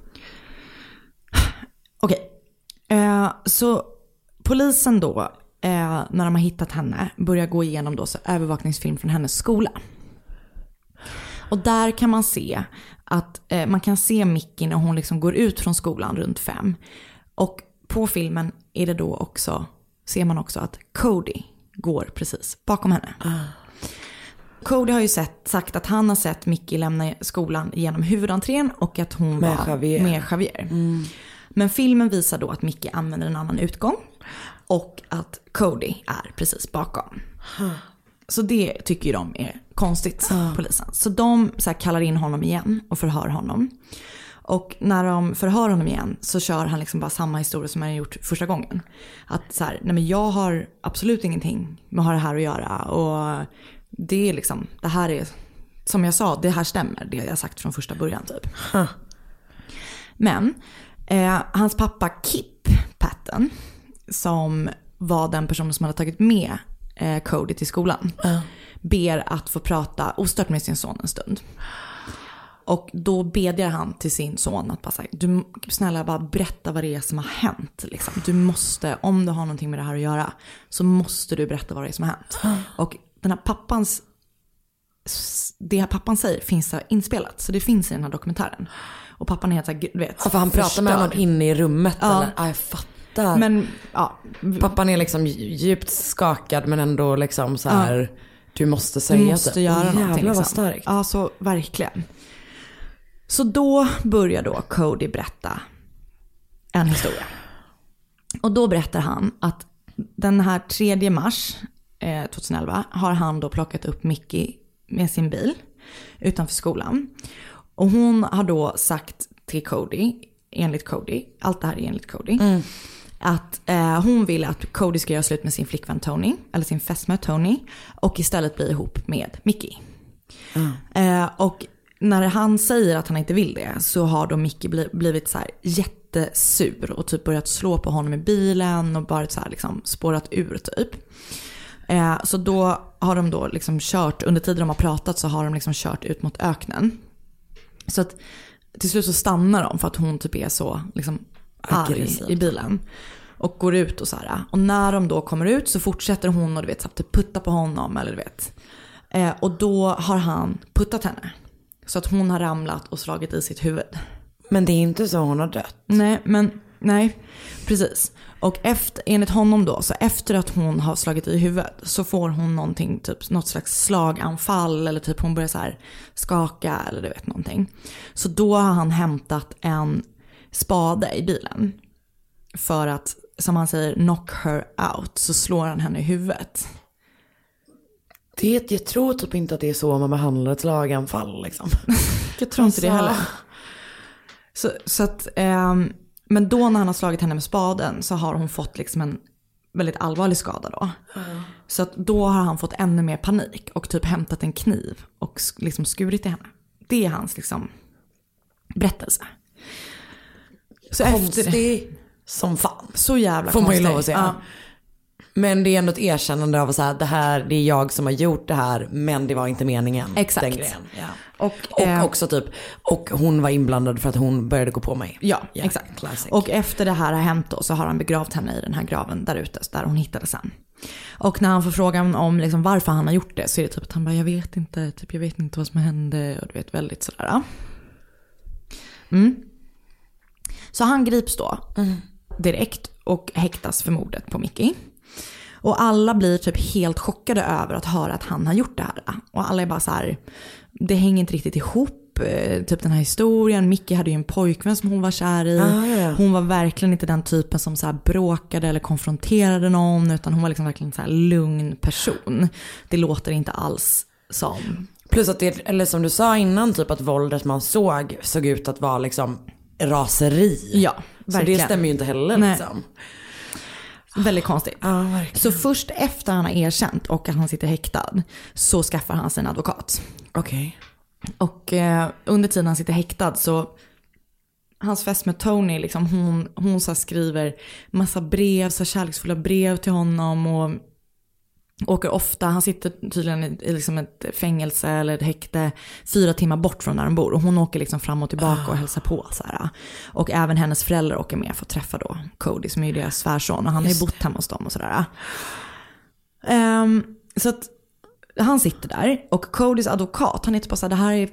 Okej, eh, så polisen då, eh, när de har hittat henne, börjar gå igenom då så övervakningsfilm från hennes skola. Och där kan man se att eh, man kan se Mickey när hon liksom går ut från skolan runt fem. Och på filmen är det då också, ser man också att Cody går precis bakom henne. Cody har ju sett, sagt att han har sett Mickey lämna skolan genom huvudentrén och att hon Med var Javier. med Javier. Men filmen visar då att Mickey använder en annan utgång och att Cody är precis bakom. Så det tycker ju de är konstigt, polisen. Så de så kallar in honom igen och förhör honom. Och när de förhör honom igen så kör han liksom bara samma historia som han gjort första gången. Att så här, nej men jag har absolut ingenting med det här att göra. Och det är liksom, det här är, som jag sa, det här stämmer. Det jag sagt från första början typ. Men eh, hans pappa Kip Patton, som var den personen som hade tagit med eh, Cody till skolan, ber att få prata ostört med sin son en stund. Och då bedjar han till sin son att bara säga, du snälla bara berätta vad det är som har hänt. Liksom. Du måste, om du har någonting med det här att göra, så måste du berätta vad det är som har hänt. Och den här pappans, det här pappan säger finns inspelat. Så det finns i den här dokumentären. Och pappan är helt så här, du vet, Ja, för han pratar med förstörd. honom inne i rummet Ja. eller? Ja, jag fattar. Men ja, Pappan är liksom djupt skakad men ändå liksom så här. Du måste säga Du måste göra Åh, någonting. Jävlar vad liksom. starkt. Ja, så verkligen. Så då börjar då Cody berätta en historia. Och då berättar han att den här 3 mars eh, 2011 har han då plockat upp Mickey med sin bil utanför skolan. Och hon har då sagt till Cody, enligt Cody, allt det här är enligt Cody, att eh, hon vill att Cody ska göra slut med sin flickvän Tony, eller sin fästmö Tony, och istället bli ihop med Mickey. Eh, och när han säger att han inte vill det så har då Mickey bli, blivit så här jättesur och typ börjat slå på honom i bilen och bara så här liksom spårat ur typ. Eh, så då har de då liksom kört, under tiden de har pratat så har de liksom kört ut mot öknen. Så att till slut så stannar de för att hon typ är så liksom arg i bilen. Och går ut och så här. Och när de då kommer ut så fortsätter hon och du vet, så typ putta på honom eller du vet. Eh, och då har han puttat henne. Så att hon har ramlat och slagit i sitt huvud. Men det är inte så hon har dött. Nej, men nej, precis. Och efter, enligt honom då, så efter att hon har slagit i huvudet så får hon någonting, typ något slags slaganfall eller typ hon börjar så här skaka eller du vet någonting. Så då har han hämtat en spade i bilen. För att, som han säger, knock her out. Så slår han henne i huvudet. Det, jag tror typ inte att det är så man behandlar ett slaganfall liksom. Jag tror inte det Alltså. heller. Så, så att, ehm, men då när han har slagit henne med spaden så har hon fått liksom en väldigt allvarlig skada då. Så att då har han fått ännu mer panik och typ hämtat en kniv och liksom skurit i henne. Det är hans liksom berättelse. Så efter Konstig som fan. Så jävla Får man ju konstig. lov att säga. Ja. Men det är ändå ett erkännande av att det här, det är jag som har gjort det här men det var inte meningen. Exakt. Den grejen. Ja. Och, Och eh, också typ, och hon var inblandad för att hon började gå på mig. Ja, Ja, exakt. classic. Och efter det här har hänt då så har han begravt henne i den här graven där ute, där hon hittades sen. Och när han får frågan om liksom varför han har gjort det så är det typ att han bara, jag vet inte, typ jag vet inte vad som hände och du vet väldigt sådär. Mm. Så han grips då direkt och häktas för mordet på Mickey. Och alla blir typ helt chockade över att höra att han har gjort det här. Och alla är bara så här, det hänger inte riktigt ihop, eh, typ den här historien. Mickey hade ju en pojkvän som hon var kär i. Ah, ja, ja. Hon var verkligen inte den typen som så här bråkade eller konfronterade någon, utan hon var liksom verkligen så här lugn person. Det låter inte alls som Plus att det, eller som du sa innan, typ att våldet man såg såg ut att vara liksom raseri. Ja, Så verkligen. det stämmer ju inte heller Nej. liksom. Väldigt konstigt. Ja, verkligen. Så först efter han har erkänt och att han sitter häktad så skaffar han sig en advokat. Okej. Och eh, under tiden han sitter häktad så hans fästmö Tony, liksom, hon, hon så skriver massa brev, så kärleksfulla brev till honom och åker ofta, han sitter tydligen i, i liksom ett fängelse eller ett häkte fyra timmar bort från där de bor och hon åker liksom fram och tillbaka och hälsar på. Så här. Och även hennes föräldrar åker med för att träffa då Cody som är ju deras svärson och han har ju bott hemma hos dem och sådär. Ehm, så att han sitter där och Codys advokat, han är typ bara så här, det här är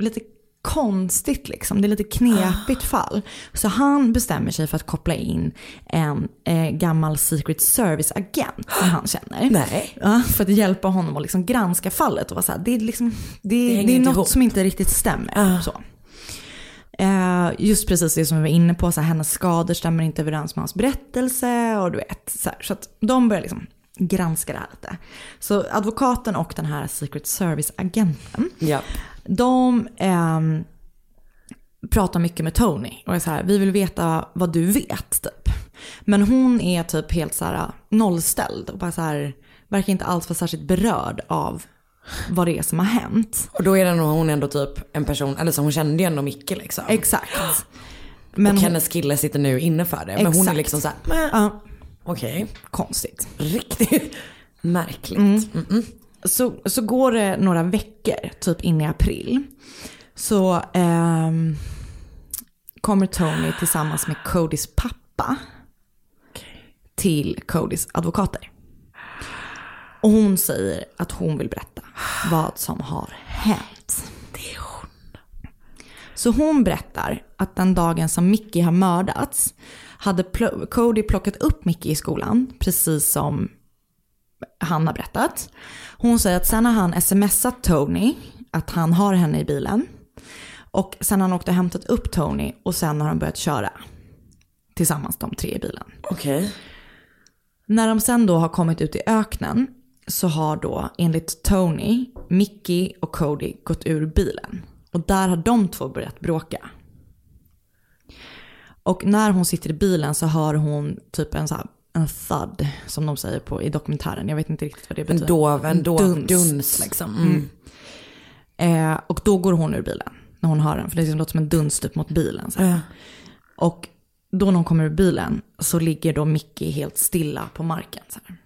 lite konstigt liksom. Det är lite knepigt fall. Så han bestämmer sig för att koppla in en eh, gammal Secret Service-agent som han känner. Nej. Ja, för att hjälpa honom att liksom granska fallet och vara så här, det är, liksom, det, Det det, är något ihop. som inte riktigt stämmer. Så. Eh, just precis det som vi var inne på, så här, hennes skador stämmer inte överens med hans berättelse och du vet. Så, här, så att de börjar liksom granska det här lite. Så advokaten och den här Secret Service-agenten, Ja. De ehm, pratar mycket med Tony och är så här, vi vill veta vad du vet typ. Men hon är typ helt så här nollställd och bara så här, verkar inte alls vara särskilt berörd av vad det är som har hänt. Och då är det nog hon ändå typ en person, eller så hon kände ju ändå Micke liksom. Exakt. Men och hon- hennes kille sitter nu inne för det. Men hon är liksom såhär, Ja, okej. konstigt. Riktigt märkligt. Mm-mm. Så, så går det några veckor, typ in i april. Så ehm, kommer Tony tillsammans med Codys pappa till Codys advokater. Och hon säger att hon vill berätta vad som har hänt. Det är hon. Så hon berättar att den dagen som Mickey har mördats hade Cody plockat upp Mickey i skolan, precis som han har berättat. Hon säger att sen har han smsat Tony att han har henne i bilen. Och sen har han åkt och hämtat upp Tony och sen har de börjat köra. Tillsammans de tre i bilen. Okej. När de sen då har kommit ut i öknen så har då enligt Tony, Mickey och Cody gått ur bilen. Och där har de två börjat bråka. Och när hon sitter i bilen så hör hon typ en så här en thud som de säger på, i dokumentären. Jag vet inte riktigt vad det En betyder. dov, en dov duns. duns, liksom. Mm. Eh, och då går hon ur bilen när hon hör den. För det liksom låter som en duns typ mot bilen. Så. Ja. Och då när hon kommer ur bilen så ligger då Mickey helt stilla på marken. Så här.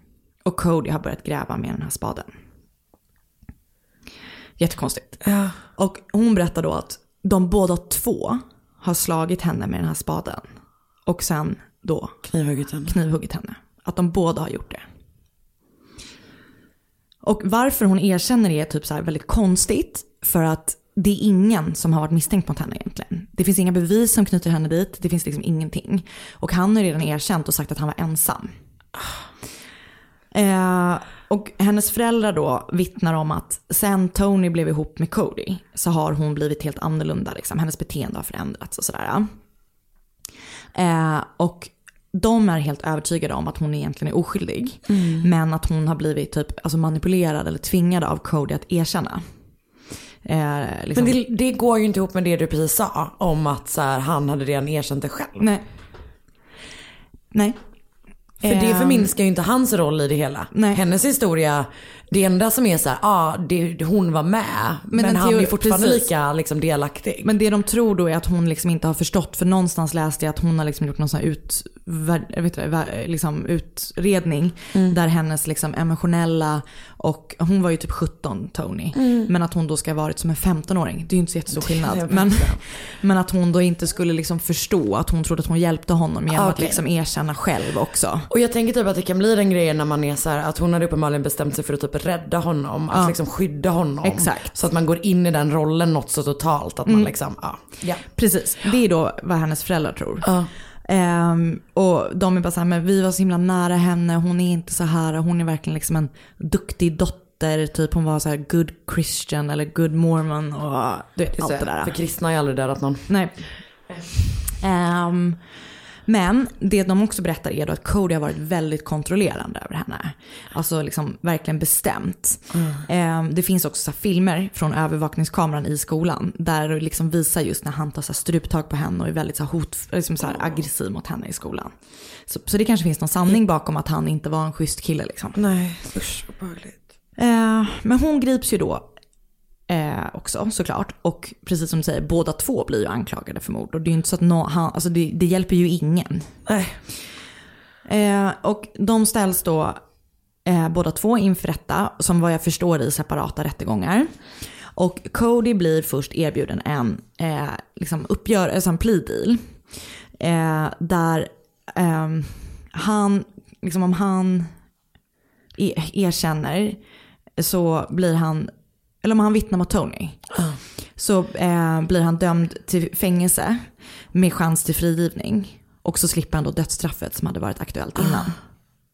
Och Cody har börjat gräva med den här spaden. Jättekonstigt. Ja. Och hon berättar då att de båda två har slagit henne med den här spaden. Och sen då Knivhuggit henne. knivhuggit henne. Att de båda har gjort det. Och varför hon erkänner det är typ så väldigt konstigt. För att det är ingen som har varit misstänkt mot henne egentligen. Det finns inga bevis som knyter henne dit. Det finns liksom ingenting. Och han har redan erkänt och sagt att han var ensam. Eh, och hennes föräldrar då vittnar om att sen Tony blev ihop med Cody så har hon blivit helt annorlunda. Liksom. Hennes beteende har förändrats och sådär. Eh, och de är helt övertygade om att hon egentligen är oskyldig. Mm. Men att hon har blivit typ alltså manipulerad eller tvingad av Cody att erkänna. Eh, liksom. Men det, det går ju inte ihop med det du precis sa om att så här, han hade redan erkänt det själv. Nej. Nej. För det Ehm. förminskar ju inte hans roll i det hela. Nej. Hennes historia, det enda som är så här, ja ah, det, hon var med. Men, den han är fortfarande precis. lika liksom, delaktig. Men det de tror då är att hon liksom inte har förstått. För någonstans läste jag att hon har liksom gjort någon sån här ut, vet vä- liksom utredning. Mm. Där hennes liksom emotionella och hon var ju typ 17 Tony. Men att hon då ska ha varit som en 15-åring. Det är ju inte så jättestor Mm. Skillnad. Men, men att hon då inte skulle liksom förstå att hon trodde att hon hjälpte honom genom att Okej. liksom erkänna själv också. Och jag tänker typ att det kan bli den grejen när man är så här, att hon hade uppenbarligen bestämt sig för att typ rädda honom. Att liksom skydda honom. Exakt. Så att man går in i den rollen något så totalt att man Mm. liksom, ja. ja. Precis, det är då vad hennes föräldrar tror. Ehm, och de är bara så här, men vi var så himla nära henne, hon är inte så här, hon är verkligen liksom en duktig dotter, typ hon var så här good Christian eller good mormon och du vet, allt det där. För kristna har ju aldrig dödat någon. Nej. Ehm, Men det de också berättar är då att Cody har varit väldigt kontrollerande över henne. Alltså liksom verkligen bestämt. Eh, det finns också filmer från övervakningskameran i skolan där det liksom visar just när han tar så struptag på henne och är väldigt så hot, liksom så aggressiv mot henne i skolan. Så, så det kanske finns någon sanning bakom att han inte var en schysst kille liksom. Nej, usch vad. Eh, men hon grips ju då eh, också såklart. Och precis som du säger, båda två blir ju anklagade för mord. Och det är ju inte så att nå, han, alltså det, det hjälper ju ingen. Nej. Eh, och de ställs då eh, båda två inför rätta, som vad jag förstår i separata rättegångar. Och Cody blir först erbjuden en eh, liksom uppgörelse, en plea deal. Eh, där ehm, han, liksom om han e- erkänner så blir han, eller om han vittnar mot Tony, så eh, blir han dömd till fängelse med chans till frigivning. Och så slipper han då dödsstraffet som hade varit aktuellt innan.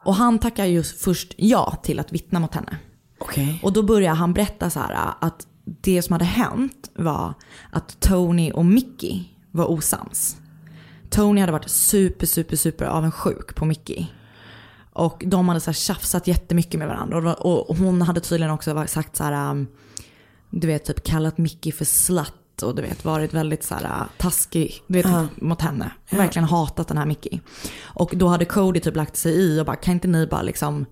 Och han tackar ju först ja till att vittna mot henne. Okej. Och då börjar han berätta så här att det som hade hänt var att Tony och Mickey var osams. Tony hade varit super, super, super avundsjuk på Mickey. Och de hade så här tjafsat jättemycket med varandra. Och, var- och hon hade tydligen också sagt så här, um, du vet typ kallat Mickey för slut. Och du vet varit väldigt så här uh, taskig du vet, Ja. mot henne. Verkligen hatat den här Mickey. Och då hade Cody typ lagt sig i och bara kan inte ni bara liksom,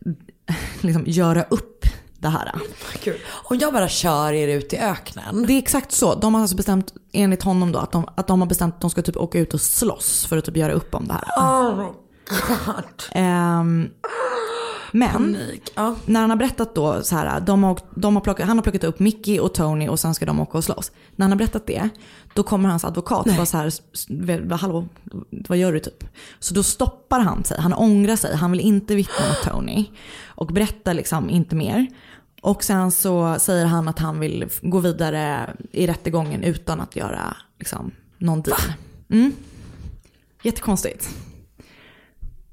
liksom göra upp det här. Kul. Och jag bara kör er ut i öknen. Det är exakt så. De har alltså bestämt, enligt honom då, att de, att de har bestämt att de ska typ åka ut och slåss för att typ göra upp om det här. Oh Ehm, men Panik. När han har berättat då så här, de har, de har plockat, han har plockat upp Mickey och Tony och sen ska de åka och slåss. När han har berättat det, då kommer hans advokat och bara så här, hallå, vad gör du typ? Så då stoppar han sig, han ångrar sig, han vill inte vittna mot Tony och berättar liksom inte mer. Och sen så säger han att han vill gå vidare i rättegången utan att göra liksom, någon deal. Mm. Jättekonstigt.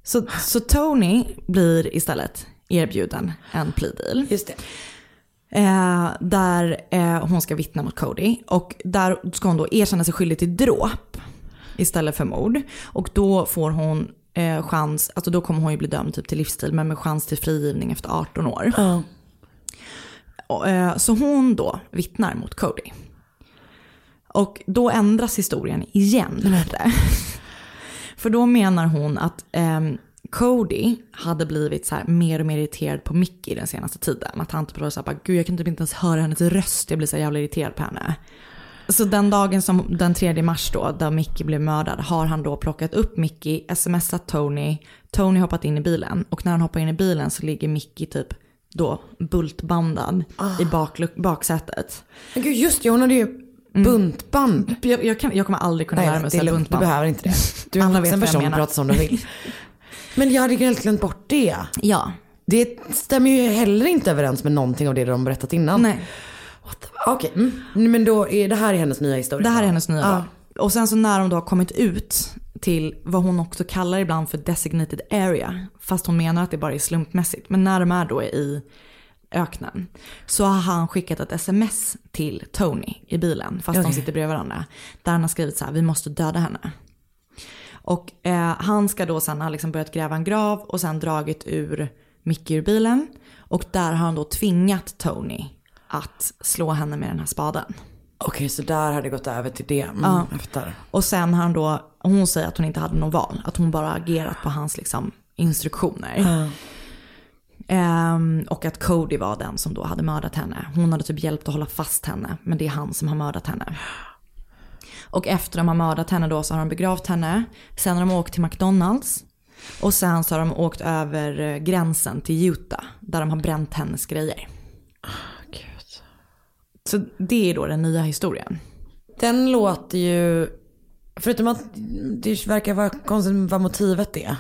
Så, så Tony blir istället erbjuden en plea deal. Just det. Eh, där eh, hon ska vittna mot Cody. Och där ska hon då erkänna sig skyldig till dråp istället för mord. Och då får hon eh, chans, alltså då kommer hon ju bli dömd typ till livstid men med chans till frigivning efter 18 år. Ja. Och, eh, så hon då vittnar mot Cody. Och då ändras historien igen lite. För då menar hon att ehm, Cody hade blivit så här mer och mer irriterad på Mickey den senaste tiden. Att han typ var så här, bara, gud jag kan typ inte ens höra hennes röst, jag blir så jävla irriterad på henne. Så den dagen som den 3 mars då, där Mickey blev mördad, har han då plockat upp Mickey, smsat Tony, Tony hoppat in i bilen och när han hoppar in i bilen så ligger Mickey typ då bultbandad i bakluck- baksätet. Men gud just det, hon hade ju buntband. Jag, jag, kan, jag kommer aldrig kunna lära mig att ställa lugnt, du buntband. behöver inte det. Du är en Alla vet vuxen person, menar. prata som du vill. Men jag hade helt glömt bort det. Ja. Det stämmer ju heller inte överens med någonting av det de berättat innan. Nej. Okej, mm. men då är det här är hennes nya historia. Det här är hennes nya Ja. Och sen så när de då har kommit ut till vad hon också kallar ibland för designated area. Fast hon menar att det bara är slumpmässigt. Men när de är då i öknen. Så har han skickat ett sms till Tony i bilen. Fast de Okej. sitter bredvid varandra. Där han har skrivit så här, vi måste döda henne. Och eh, han ska då sen ha liksom börjat gräva en grav och sen dragit ur Mickey ur bilen. Och där har han då tvingat Tony att slå henne med den här spaden. Okej, så där har det gått över till det. Mm, Ja. Efter. Och sen har han då, hon säger att hon inte hade något val. Att hon bara agerat på hans liksom, instruktioner. Ehm, och att Cody var den som då hade mördat henne. Hon hade typ hjälpt att hålla fast henne. Men det är han som har mördat henne. Och efter de har mördat henne då så har de begravt henne. Sen har de åkt till McDonalds. Och sen så har de åkt över eh, gränsen till Utah. Där de har bränt hennes grejer. Så det är då den nya historien. Den låter ju, förutom att det verkar vara konstigt vad motivet är.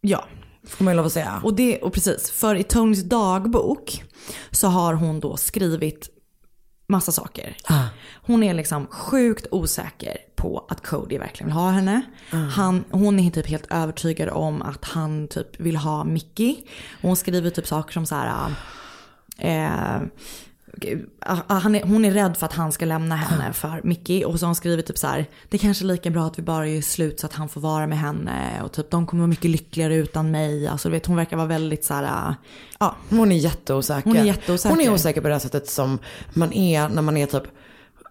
Ja. Får man ju lov att säga. Och, det, och precis, för i Tonys dagbok så har hon då skrivit massa saker. Hon är liksom sjukt osäker på att Cody verkligen vill ha henne. Han, hon är typ helt övertygad om att han typ vill ha Mickey. Hon skriver typ saker som så här. Eh, ah, han är, hon är rädd för att han ska lämna henne för Mickey. Och så har hon skrivit typ så här, det är kanske är lika bra att vi bara gör slut så att han får vara med henne. Och typ de kommer vara mycket lyckligare utan mig. Alltså du vet hon verkar vara väldigt så här, ah, ja. Hon är jätteosäker. Hon är jätteosäker. Hon är osäker på det här sättet som man är när man är typ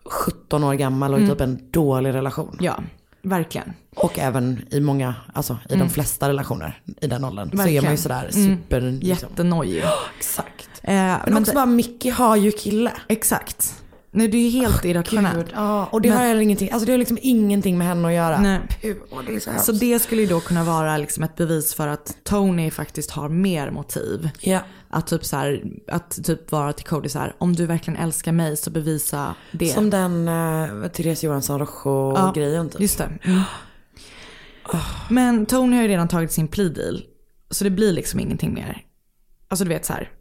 17 år gammal och i Mm. typ en dålig relation. Ja, verkligen. Och även i många, alltså i Mm. de flesta relationer i den åldern. Så är Verkligen. man ju sådär Mm. super... Liksom. Jättenojig. Exakt. Eh, Men, också bara Mickey har ju kille. Exakt. Nej det är ju helt irrationellt. Gud, ja, och det Men- har heller ingenting, alltså det har liksom ingenting med henne att göra. Nej. Puh, det är så, Så det skulle ju då kunna vara liksom ett bevis för att Tony faktiskt har mer motiv. Ja. Att typ så här, att typ vara till Cody så här, om du verkligen älskar mig så bevisa det. Som den uh, Therese Johansson Rojo-grejen typ. Just det. Men Tony har ju redan tagit sin plea deal. Så det blir liksom ingenting mer. Alltså du vet så här, ja.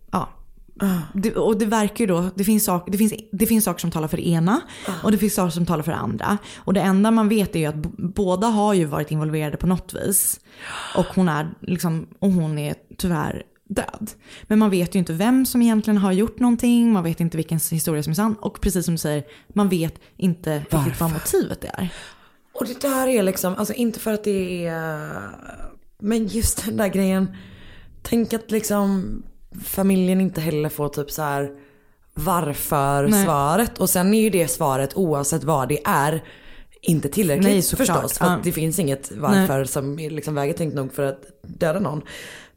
Det, och det verkar ju då, det finns, sak, det, finns, det finns saker som talar för det ena och det finns saker som talar för det andra. Och det enda man vet är ju att båda har ju varit involverade på något vis. Och hon är, liksom, och hon är tyvärr död. Men man vet ju inte vem som egentligen har gjort någonting, man vet inte vilken historia som är sann. Och precis som du säger, man vet inte riktigt vad motivet är. Och det där är liksom, alltså inte för att det är, men just den där grejen. Tänk att liksom familjen inte heller får typ så här varför Nej. svaret. Och sen är ju det svaret oavsett vad det är inte tillräckligt Nej, förstås. För att det finns inget varför som är liksom väger tungt nog för att döda någon.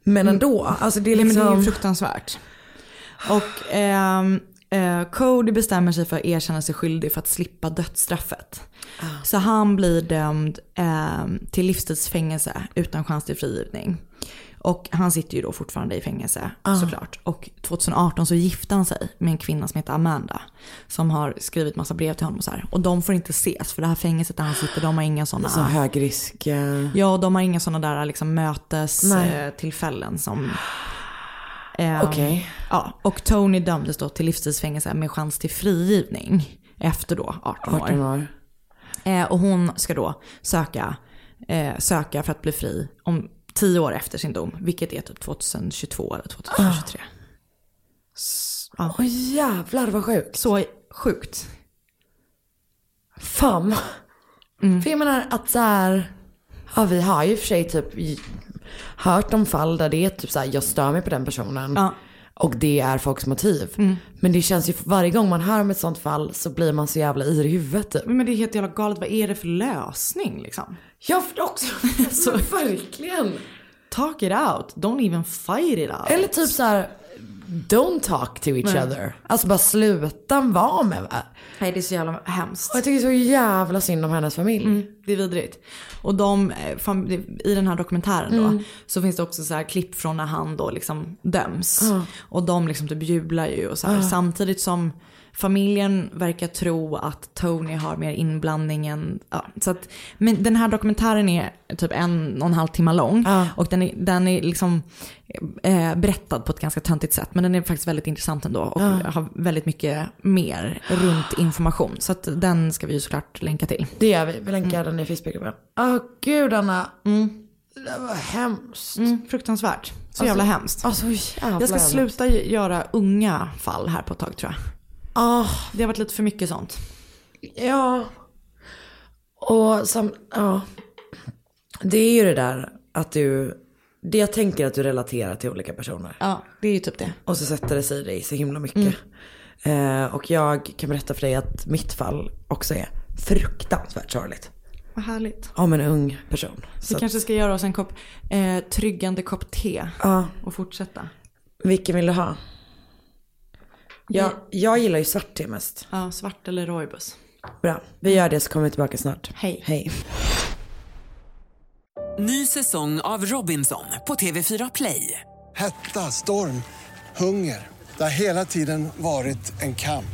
Men ändå, alltså det är Nej, liksom... men det är ju fruktansvärt. Och ehm, eh, Cody bestämmer sig för att erkänna sig skyldig för att slippa dödsstraffet. Så han blir dömd ehm, till livstidsfängelse utan chans till frigivning. Och han sitter ju då fortfarande i fängelse Ah. såklart. Och 2018 så gifte han sig med en kvinna som heter Amanda. Som har skrivit massa brev till honom och så här. Och de får inte ses för det här fängelset där han sitter, de har inga sådana. Så hög risk. eh, Ja, de har inga sådana där liksom mötestillfällen som... Eh, Okej. Ja, och Tony dömdes då till livstidsfängelse med chans till frigivning efter då 18 år. 18 år. Eh, och hon ska då söka, eh, söka för att bli fri om 10 år efter sin dom, vilket är typ 2022 eller 2023. S- Ja. Åh jävlar vad sjukt. Så sjukt. Fan. Mm. För jag menar att så här, ja vi har ju för sig typ hört om fall där det är typ så här, jag stör mig på den personen. Ja. Och det är folks motiv. Mm. Men det känns ju, varje gång man hör om ett sånt fall så blir man så jävla yr i huvudet typ. Men det är helt jävla galet, vad är det för lösning liksom? Ja för också, så verkligen. Talk it out, don't even fight it out. Eller typ så här, don't talk to each Nej. other. Alltså bara sluta vara med va? Nej det är så jävla hemskt. Och jag tycker så jävla synd om hennes familj. Mm, det är vidrigt. Och de, eh, i den här dokumentären då, Mm. så finns det också så här klipp från när han då liksom döms. Ja. Och de liksom typ jublar ju och så här, Ja. samtidigt som familjen verkar tro att Tony har mer inblandning än, ja, så att, men den här dokumentären är typ en och en halv timme lång. Och den är, den är liksom eh, berättad på ett ganska töntigt sätt. Men den är faktiskt väldigt intressant ändå och Ja. har väldigt mycket mer runt information. Så att den ska vi ju såklart länka till. Det gör vi, vi länkar den i Facebookgruppen. Åh gud Anna. Det var hemskt. Mm, fruktansvärt. Så Alltså, jävla hemskt. Alltså jävla jag ska sluta göra unga fall här på ett tag tror jag. Ah, Det har varit lite för mycket sånt. ja. Och som, ja. Det är ju det där att du, det jag tänker att du relaterar till olika personer. Ja, det är ju typ det. Och så sätter det sig i dig så himla mycket. Eh, och jag kan berätta för dig att mitt fall också är fruktansvärt sorgligt. Vad härligt. Om en ung person. Vi kanske ska göra oss en kopp eh, tryggande kopp te Ja. och fortsätta. Vilken vill du ha? Jag, jag gillar ju svart te mest. Ja, svart eller rooibos. Bra, vi gör det så kommer vi tillbaka snart. Hej. Hej. Ny säsong av Robinson på TV4 Play. Hetta, storm, hunger. Det har hela tiden varit en kamp.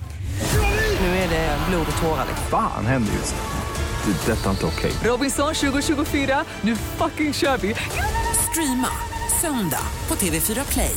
Nu är det blod och tårar. Fan händer just nu. Det. är Detta är inte okej. Robinson 2024, nu fucking kör vi! Streama söndag på TV4 Play.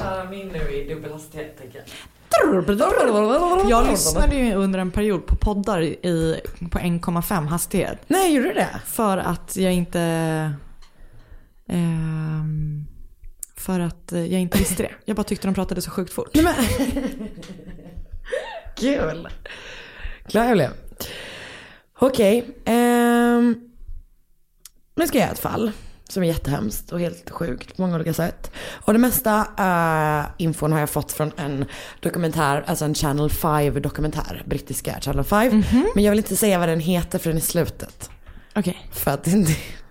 Köra min nu i dubbelhastighet tänker jag. Jag lyssnade ju under en period på poddar i, på 1,5 hastighet. Nej, gjorde du det? För att jag inte... ehm, för att jag inte visste det. Jag bara tyckte de pratade så sjukt fort. Kul. Glad jag blev. Okej. ehm, nu ska jag göra ett fall som är jättehemskt och helt sjukt på många olika sätt. Och det mesta uh, infon har jag fått från en dokumentär, alltså en Channel 5 dokumentär, brittiska Channel 5. Men jag vill inte säga vad den heter för den är slutet. Okej. För att,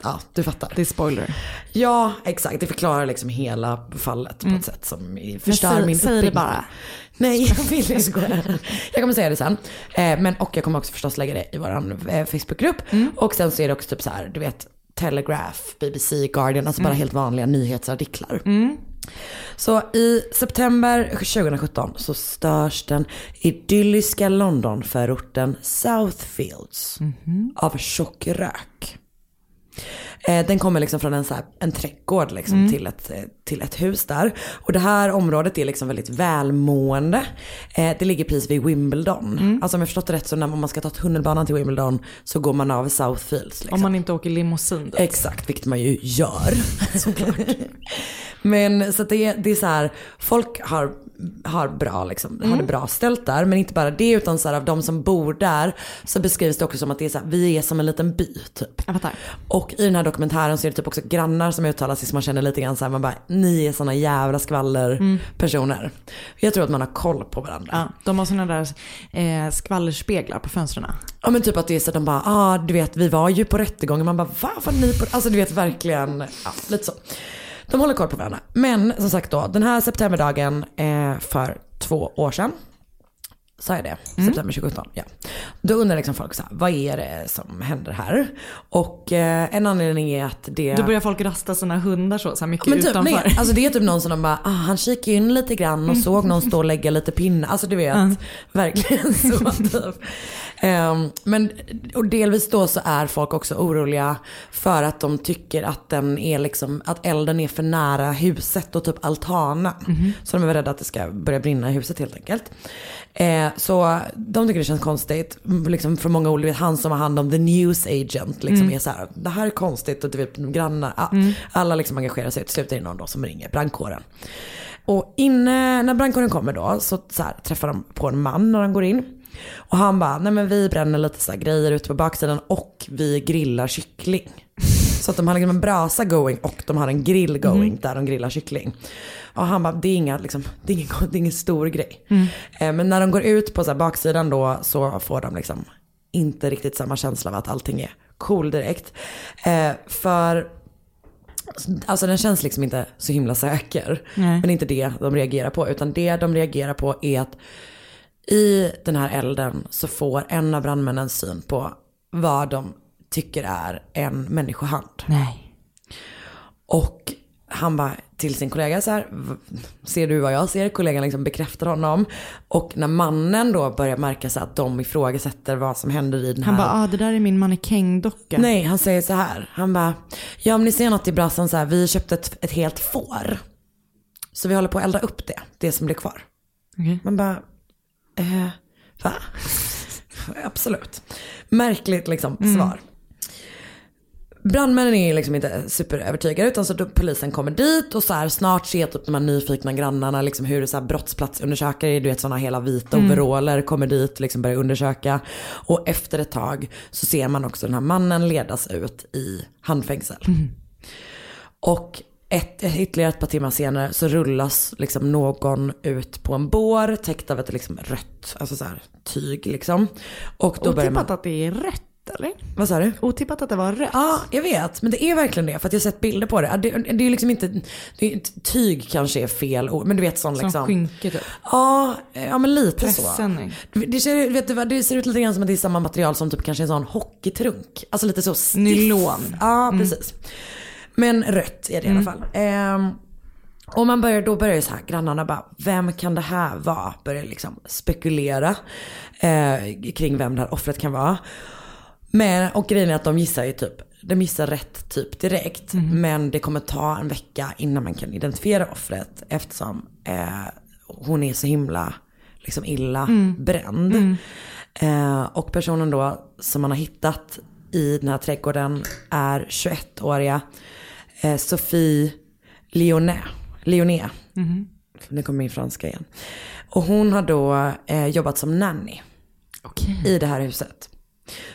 ja du fattar. Det är spoiler. Ja, exakt. Det förklarar liksom hela fallet på ett sätt som förstör säg- min säg det uppbyggnad. bara. Nej, jag vill inte. Jag kommer säga det sen. Eh, men, och jag kommer också förstås lägga det i vår eh, Facebookgrupp. Och sen så är det också typ så här, du vet, Telegraph, BBC, Guardian, alltså bara Mm. helt vanliga nyhetsartiklar. Så i september 2017 så störs den idylliska Londonförorten Southfields av tjock rök. Eh, Den kommer liksom från en, så här, en trädgård liksom Mm. till, ett, eh, till ett hus där. Och det här området är liksom väldigt välmående. Eh, Det ligger precis vid Wimbledon. Mm. Alltså om jag förstått det rätt så när, man ska ta tunnelbanan till Wimbledon så går man av Southfields. Liksom. Om man inte åker limousin dit. Exakt, vilket man ju gör. Men så det, är- det är så här, folk har, har, bra, liksom, har Mm. det bra ställt där. Men inte bara det utan så här, av de som bor där så beskrivs det också som att det är så här, vi är som en liten by typ. Och i den här dokumentären så är det typ också grannar som uttalar sig som man känner lite grann så här, man bara, ni är såna jävla skvaller Mm. Jag tror att man har koll på varandra. Ja, de har såna där eh, skvallerspeglar på fönstren. Ja men typ att det är så att de bara, ah du vet vi var ju på rättegången. Man bara, va? Var ni på Alltså du vet verkligen, ja lite så. De håller koll på varandra. Men som sagt då, den här septemberdagen eh, för två år sedan. Sa jag det? September 2017, ja. Då undrar liksom folk så här, vad är det som händer här? Och eh, en anledning är att det... Då börjar folk rasta sina hundar så, så här mycket Men typ, utanför. nej, alltså det är typ någon som de bara, ah, han kikade in lite grann och såg någon stå och lägga lite pinne. Alltså du vet, Mm. verkligen så typ. Ehm, men och delvis då så är folk också oroliga för att de tycker att den är liksom, att elden är för nära huset och typ altanen. Mhm. Så de är rädda att det ska börja brinna i huset helt enkelt. Eh, så de tycker det känns konstigt. Liksom från många olika, han som har hand om the news agent liksom Mm. är så här, det här är konstigt och typ grannar, Mm. alla liksom engagerar sig. Till slut är det någon då som ringer brandkåren. Och inne, när brandkåren kommer då så, så här, träffar de på en man när de går in. Och han bara, nej men vi bränner lite så här grejer ute på baksidan och vi grillar kyckling. Så att de har liksom en brasa going och de har en grill going där de grillar kyckling. Och han bara, det är, inga, liksom, det är, ingen, det är ingen stor grej. Mm. Eh, Men när de går ut på så baksidan då så får de liksom inte riktigt samma känsla av att allting är cool direkt. Eh, för Alltså den känns liksom inte så himla säker. Nej. Men inte det de reagerar på. Utan det de reagerar på är att i den här elden så får en av brandmännen syn på vad de tycker är en människohand. Nej. Och han bara till sin kollega så här, "V- ser du vad jag ser? Kollegan liksom bekräftar honom. Och när mannen då börjar märka så att de ifrågasätter vad som händer i den Han här bara, ah, det där är min mannekängdocka. Nej, han säger så här. Han bara, ja om ni ser något i brasan så här, vi köpte ett, ett helt får. Så vi håller på att elda upp det, det som blir kvar. Okej. Man bara, eh, va? Absolut. Märkligt liksom Mm. svar. Brandmännen är liksom inte superövertygade utan så polisen kommer dit och så här snart ser typ de här nyfikna grannarna liksom hur så här brottsplatsundersökare, du vet sådana hela vita Mm. overaller kommer dit liksom börjar undersöka. Och efter ett tag så ser man också den här mannen ledas ut i handfängsel. Och ett, ytterligare ett par timmar senare så rullas liksom någon ut på en bår täckt av ett liksom rött alltså så här, tyg liksom. Och då börjar man... Otippat att det är rött eller? Vad sa du? Otippat att det var rött. Ja, jag vet. Men det är verkligen det. För att jag har sett bilder på det. Det, det är liksom inte, det tyg kanske är fel ord. Men du vet sån Som liksom. skynke typ. Ja, ja men lite Presenning. så. Det ser, vet du, det ser ut lite grann som att det är samma material som typ kanske en sån hockeytrunk. Alltså lite så stiff. Nylon. Ja, Mm. Men rött är det i alla Mm. fall. Ehm, och man börjar, då börjar ju så här, grannarna bara, vem kan det här vara? Börjar liksom spekulera eh, kring vem det här offret kan vara. Men, och grejen är att de gissar ju typ, de gissar rätt typ direkt. Mhm. Men det kommer ta en vecka innan man kan identifiera offret eftersom eh, hon är så himla liksom illa Mm. bränd. Mm. Eh, och personen då som man har hittat i den här trädgården är 21-åriga eh, Sophie Lyonnais. Lyonnais. Mhm. Nu kommer min franska igen. Och hon har då eh, jobbat som nanny i det här huset.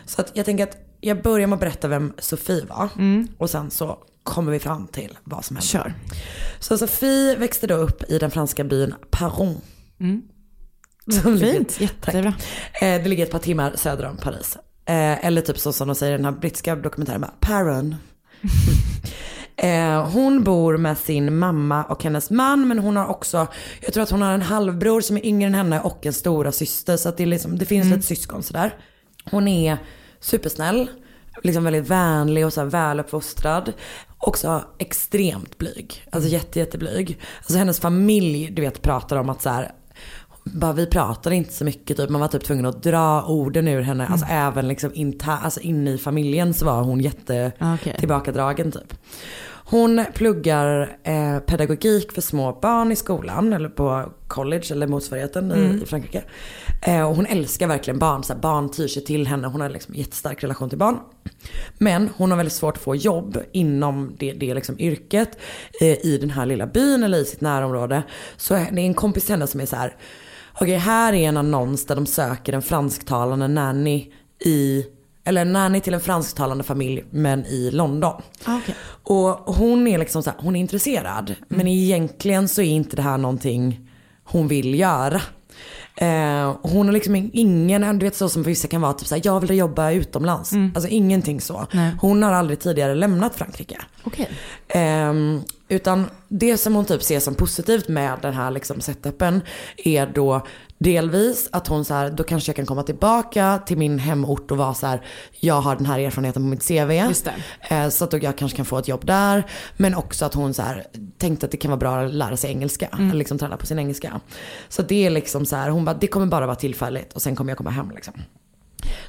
Så att jag tänker att jag börjar med att berätta vem Sofie var. Mm. Och sen så kommer vi fram till vad som hände. Kör. Så Sofie växte då upp i den franska byn Paron. Mm. Som Fint, jättebra. Eh, det ligger ett par timmar söder om Paris. Eh, eller typ så som de säger i den här brittiska dokumentären, Paron. Eh, hon bor med sin mamma och hennes man men hon har också, jag tror att hon har en halvbror som är yngre än henne och en stora syster så att det, liksom, det finns Mm. lite syskon sådär. Hon är supersnäll, liksom väldigt vänlig och så här väluppfostrad. Också extremt blyg, alltså jätte, jätteblyg. Alltså hennes familj, du vet, pratar om att så här, bara, vi pratade inte så mycket, typ. man var typ tvungen att dra orden ur henne. Alltså även liksom inta, alltså inne i familjen så var hon jätte Ah, okej. tillbakadragen typ. Hon pluggar eh, pedagogik för små barn i skolan eller på college eller motsvarigheten Mm. i, i Frankrike. Eh, och hon älskar verkligen barn, så här, barn tyr sig till henne. Hon har liksom jättestark relation till barn. Men hon har väldigt svårt att få jobb inom det, det liksom yrket eh, i den här lilla byn eller i sitt närområde. Så det är en kompis till henne som är så här, okej här är en annons där de söker en fransktalande nanny i eller en nanny till en fransktalande familj men i London. Ah, okej. Och hon är liksom så här, hon är intresserad. Men egentligen så är inte det här någonting hon vill göra. Eh, hon har liksom ingen, du vet så som vissa kan vara, typ såhär, jag vill jobba utomlands. Alltså ingenting så. Nej. Hon har aldrig tidigare lämnat Frankrike. Okej. Ehm, utan det som hon typ ser som positivt med den här liksom setupen är då delvis att hon så här, då kanske jag kan komma tillbaka till min hemort och vara så här, jag har den här erfarenheten på mitt CV. Eh, så att då jag kanske kan få ett jobb där. Men också att hon så här, tänkte att det kan vara bra att lära sig engelska. Mm. Liksom träna på sin engelska. Så det är liksom så här, hon bara, det kommer bara vara tillfälligt och sen kommer jag komma hem liksom.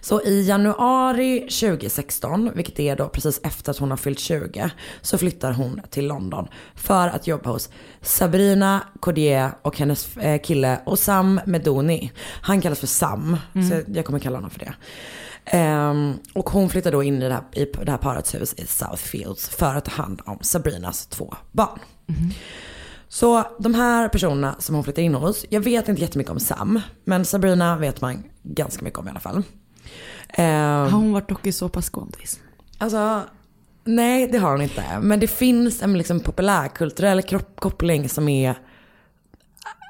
Så i januari 2016, vilket är då precis efter att hon har fyllt 20, så flyttar hon till London för att jobba hos Sabrina Cordier och hennes eh, kille Osam Medoni. Han kallas för Sam, Mm. så jag kommer kalla honom för det. Ehm, och hon flyttar då in i det här, i det här parets hus i Southfields för att ta hand om Sabrinas två barn. Så de här personerna som hon flyttar in hos, jag vet inte jättemycket om Sam, men Sabrina vet man ganska mycket om i alla fall. Ehm, Har hon varit dokusåpaskådis? Alltså, nej det har hon inte. Men det finns en liksom populärkulturell koppling som är,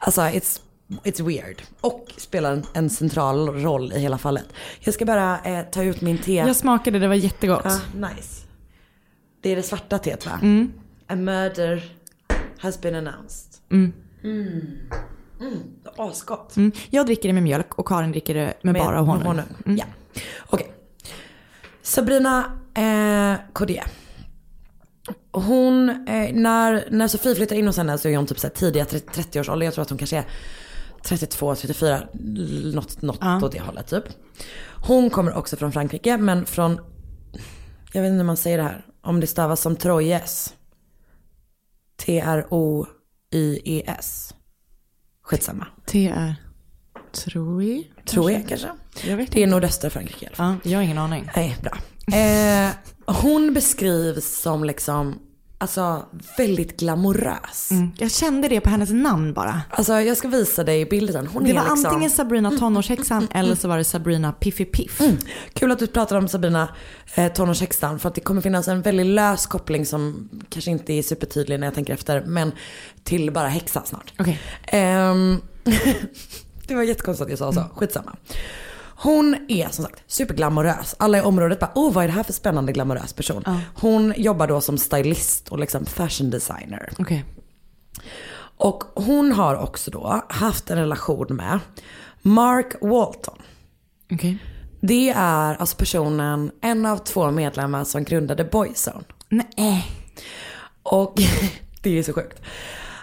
alltså it's, it's weird. Och spelar en, en central roll i hela fallet. Jag ska bara eh, ta ut min te. Jag smakade, det var jättegott. Ja, nice. Det är det svarta teet va? Mm. A murder has been announced. Mm. Mm. Mm. Asgott. Mm. Jag dricker det med mjölk och Karin dricker det med, bara honung. Mm. Ja. Okej. Sabrina eh, Cordier. Hon, eh, när, när Sofie flyttar in hos henne så är hon typ så här tidiga 30-årsåldern. Jag tror att hon kanske är 32, 34, något, något Ja. åt det hållet typ. Hon kommer också från Frankrike men från, jag vet inte hur man säger det här, om det stavas som Troyes. T-R-O-Y-E-S. Skitsamma. T-R. Troy? Tror jag kanske. Jag vet Det är nordöstra Frankrike i alla fall. Ja, jag har ingen aning. Nej, bra. Eh, hon beskrivs som liksom, alltså väldigt glamorös. Mm. Jag kände det på hennes namn bara. Alltså jag ska visa dig bilden. Hon det är var liksom... antingen Sabrina tonårshäxan eller så var det Sabrina Piffi Piff. Kul att du pratar om Sabrina eh, tonårshäxan för att det kommer finnas en väldigt lös koppling som kanske inte är supertydlig när jag tänker efter men till bara häxa snart. Okej. Ehm, det var jättekonstigt att jag sa så, skitsamma. Hon är som sagt superglamorös. Alla i området bara, oh vad är det här för spännande glamorös person. Hon jobbar då som stylist och liksom fashion designer. Okej. Och hon har också då haft en relation med Mark Walton. Okej. Det är alltså personen, en av två medlemmar som grundade Boyzone. Nej. Och det är så sjukt.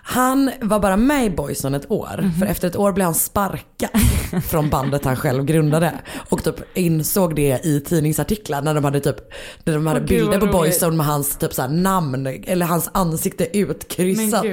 Han var bara med i Boyzone ett år, för efter ett år blev han sparkad från bandet han själv grundade. Och typ insåg det i tidningsartiklar när de hade typ, när de hade gud, bilder på. Boyzone med hans typ så namn, eller hans ansikte utkryssat.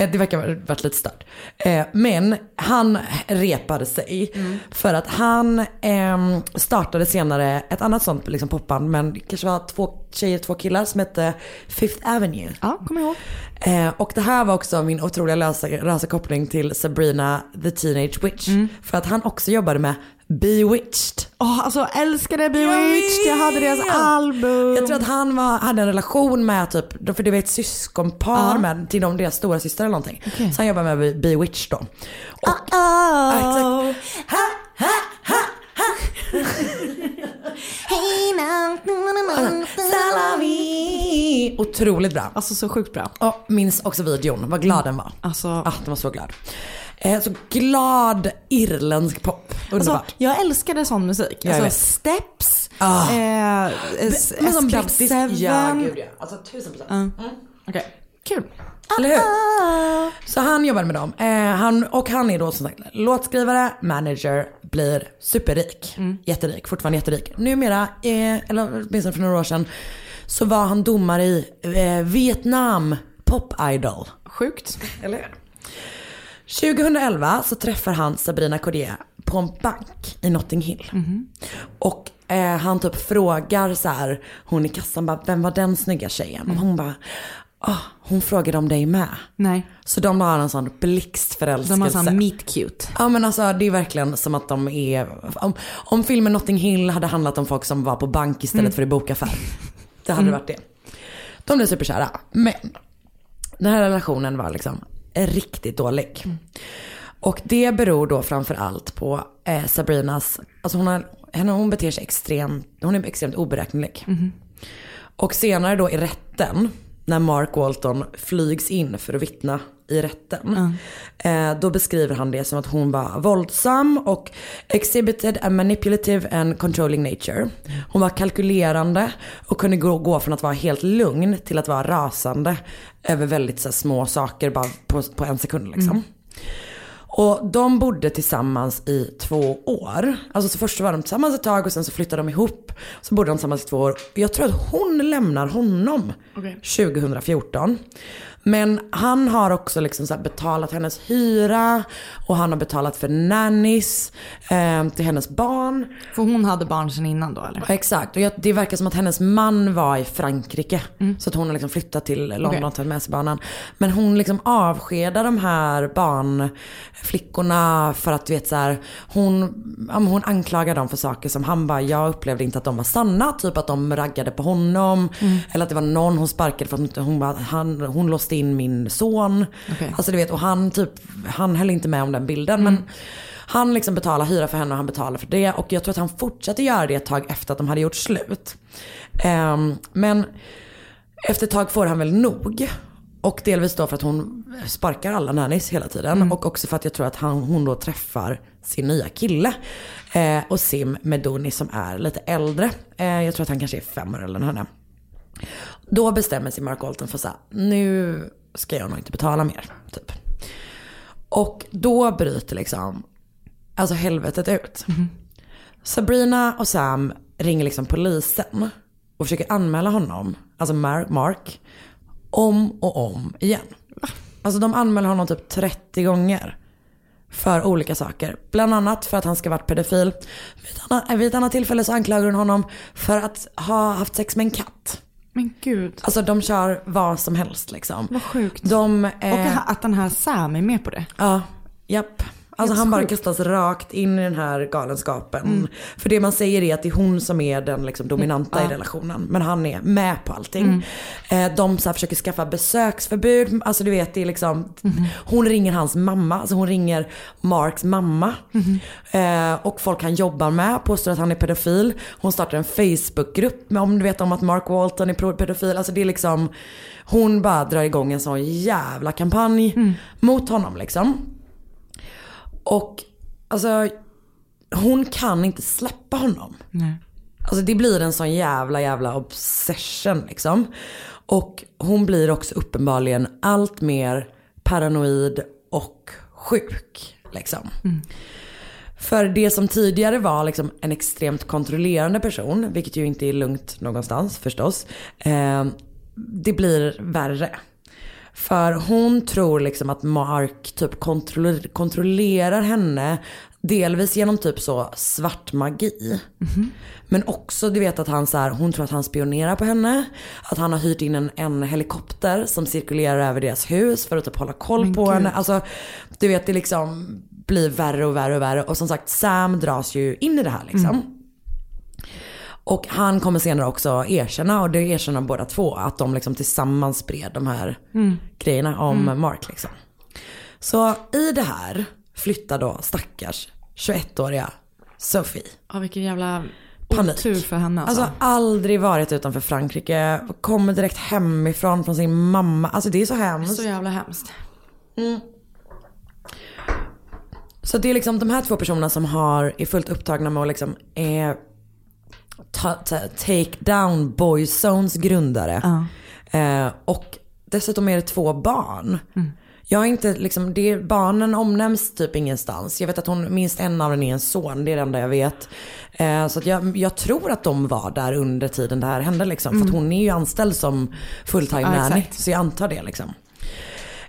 Eh, Det verkar ha varit lite stört. Eh, Men han repade sig för att han ehm, startade senare ett annat sånt liksom popband men det kanske var två tjejer, två killar som hette Fifth Avenue. Ja, kommer ihåg. Eh, och det här var också min otroliga lösa, lösa koppling till Sabrina the Teenage Witch. För att han också jobbade med Bewitched. Åh, alltså älskade Bewitched, jag hade deras album. Jag tror att han var, hade en relation med typ, för det var ett syskonpar Ja. med, till de, deras stora syster eller någonting. Okej. Så han jobbade med Be- Bewitched då. Och, Oh. exakt. Ha, ha, ha, ha. Hey now. Salami. Otroligt bra. Alltså så sjukt bra. Och minns också videon, vad glad den var. Alltså, Ah, den var så glad. Eh, så glad irländsk pop. Underbart. alltså jag älskade sån musik. Alltså. Steps, Ah. eh, S- SK7. brittisk, ja gud ja. Alltså tusen procent. Ja. Okej, kul. Eller hur? Så han jobbade med dem. Eh, han, och han är då som sagt låtskrivare, manager, blir superrik. Jätterik, fortfarande jätterik. Numera, eh, eller åtminstone för några år sedan, så var han domare i eh, Vietnam Pop Idol. Sjukt. Eller hur? 2011 så träffar han Sabrina Cordier på en bank i Notting Hill. Och eh, han typ frågar så här, hon i kassan bara, vem var den snygga tjejen? Och hon bara, ah, hon frågade om dig med. Nej. Så de har en sån blixtförälskelse. De har sån meet cute. Ja men alltså det är verkligen som att de är, om, om filmen Notting Hill hade handlat om folk som var på bank istället Mm. för i bokaffär. Det hade varit det. De blev superkära. Men den här relationen var liksom riktigt dålig. Och det beror då framförallt på eh, Sabrinas, alltså hon, har, henne, hon beter sig extremt, hon är extremt oberäknelig. Och senare då i rätten, när Mark Walton flygs in för att vittna i rätten. Eh, då beskriver han det som att hon var våldsam och exhibited a manipulative and controlling nature. Hon var kalkylerande och kunde gå, gå från att vara helt lugn till att vara rasande över väldigt så små saker bara på, på en sekund liksom. Och de bodde tillsammans i två år. Alltså så först var de tillsammans ett tag och sen så flyttade de ihop. Så bodde de tillsammans i två år. Jag tror att hon lämnar honom 2014. Men han har också liksom så betalat hennes hyra och han har betalat för nannies eh, till hennes barn. För hon hade barn sedan innan då eller? Exakt. Och jag, det verkar som att hennes man var i Frankrike. Så att hon har liksom flyttat till London och Okej. tagit med sig barnen. Men hon liksom avskedar de här barnflickorna för att du vet så här, hon, hon anklagar dem för saker som han bara, jag upplevde inte att de var sanna. Typ att de raggade på honom. Eller att det var någon hon sparkade för att hon, hon, han, hon låste in min son. Okej. Alltså du vet, och han typ, han höll inte med om den bilden. Men han liksom betalar hyra för henne och han betalar för det. Och jag tror att han fortsatte göra det ett tag efter att de hade gjort slut. Ehm, men efter ett tag får han väl nog. Och delvis då för att hon sparkar alla nannies hela tiden. Och också för att jag tror att han, hon då träffar sin nya kille. Eh, och Sim Medoni som är lite äldre. Eh, jag tror att han kanske är fem år äldre än henne. Då bestämmer sig Mark Walton för så här, nu ska jag nog inte betala mer. Typ. Och då bryter liksom, alltså helvetet ut. Sabrina och Sam ringer liksom polisen och försöker anmäla honom, alltså Mar- Mark, om och om igen. Alltså de anmäler honom typ 30 gånger. För olika saker. Bland annat för att han ska varit pedofil. Vid ett annat, vid ett annat tillfälle så anklagar hon honom för att ha haft sex med en katt. Men gud. Alltså de kör vad som helst liksom. Vad sjukt. De, Och eh, att den här Sam är med på det. Ja, japp. Alltså han bara kastas rakt in i den här galenskapen. Mm. För det man säger är att det är hon som är den liksom dominanta Mm. i relationen. Men han är med på allting. Mm. Eh, de så här försöker skaffa besöksförbud. Alltså du vet det är liksom. Hon ringer hans mamma. Alltså hon ringer Marks mamma. Eh, och folk han jobbar med påstår att han är pedofil. Hon startar en Facebookgrupp med om du vet om att Mark Walton är pedofil. Alltså det är liksom. Hon bara drar igång en sån jävla kampanj mot honom liksom. Och alltså hon kan inte släppa honom. Nej. Alltså det blir en sån jävla jävla obsession liksom. Och hon blir också uppenbarligen allt mer paranoid och sjuk liksom. För det som tidigare var liksom en extremt kontrollerande person, vilket ju inte är lugnt någonstans förstås. Eh, det blir värre. För hon tror liksom att Mark typ kontroller, kontrollerar henne. Delvis genom typ så svart magi. Men också du vet att han så här, hon tror att han spionerar på henne. Att han har hyrt in en, en helikopter som cirkulerar över deras hus för att typ hålla koll Men på gud. henne. Alltså du vet det liksom blir värre och värre och värre. Och som sagt Sam dras ju in i det här liksom. Och han kommer senare också erkänna, och det erkänner båda två, att de liksom tillsammans spred de här Mm. grejerna om Mm. Mark liksom. Så i det här flyttar då stackars 21-åriga Sophie. Ja vilken jävla Panik. otur för henne alltså. Alltså aldrig varit utanför Frankrike, kommer direkt hemifrån från sin mamma. Alltså det är så hemskt. så jävla hemskt. Mm. Så det är liksom de här två personerna som har, är fullt upptagna med att liksom eh, ta, ta, take down Boyzones grundare. Eh, och dessutom är det två barn. Jag har inte liksom, det, barnen omnämns typ ingenstans. Jag vet att hon, minst en av dem är en son, det är det enda jag vet. Eh, så jag, jag tror att de var där under tiden det här hände liksom. För Mm. hon är ju anställd som fulltime Ja, nanny. Så jag antar det liksom.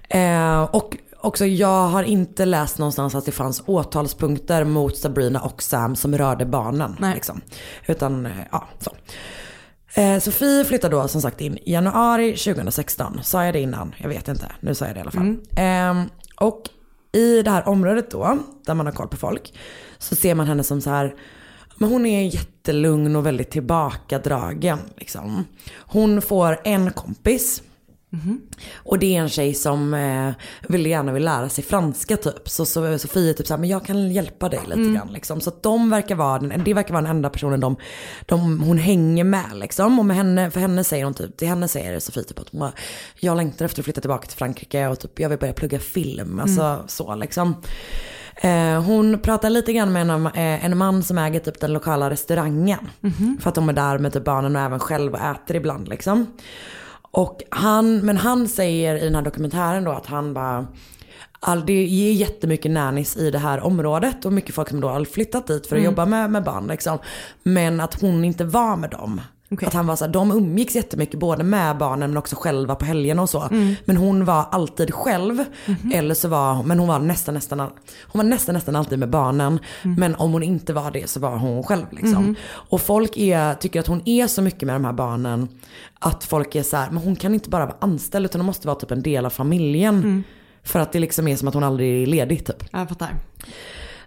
Eh, och också jag har inte läst någonstans att det fanns åtalspunkter mot Sabrina och Sam som rörde barnen. Liksom. Utan, eh, ja så. Eh, Sofie flyttade då som sagt in i januari 2016. Sa jag det innan? Jag vet inte. Nu sa jag det i alla fall. Eh, och i det här området då, där man har koll på folk, så ser man henne som så här men hon är jättelugn och väldigt tillbakadragen. Liksom. Hon får en kompis. Och det är en tjej som eh, vill gärna vill lära sig franska typ. Så, så Sofie är typ såhär, men jag kan hjälpa dig lite Mm. grann liksom. Så att de verkar vara, den- det verkar vara den enda personen de, de, hon hänger med liksom. Och med henne, för henne säger hon typ, till henne säger Sofie typ att hon bara, jag längtar efter att flytta tillbaka till Frankrike och typ jag vill börja plugga film. Alltså Mm. så liksom. Eh, hon pratar lite grann med en, eh, en man som äger typ den lokala restaurangen. Mhm. För att de är där med typ barnen och även själv och äter ibland liksom. Och han, men han säger i den här dokumentären då att han bara All, det är jättemycket nannies i det här området och mycket folk som då har flyttat dit för att Mm. jobba med, med barn liksom. Men att hon inte var med dem. Att han var så här, de umgicks jättemycket både med barnen men också själva på helgerna och så. Mm. Men hon var alltid själv. Eller så var men hon var nästan nästan, hon var nästan nästan alltid med barnen. Men om hon inte var det så var hon själv liksom. Mhm. Och folk är, tycker att hon är så mycket med de här barnen. Att folk är så här, men hon kan inte bara vara anställd utan hon måste vara typ en del av familjen. För att det liksom är som att hon aldrig är ledig typ. Jag fattar.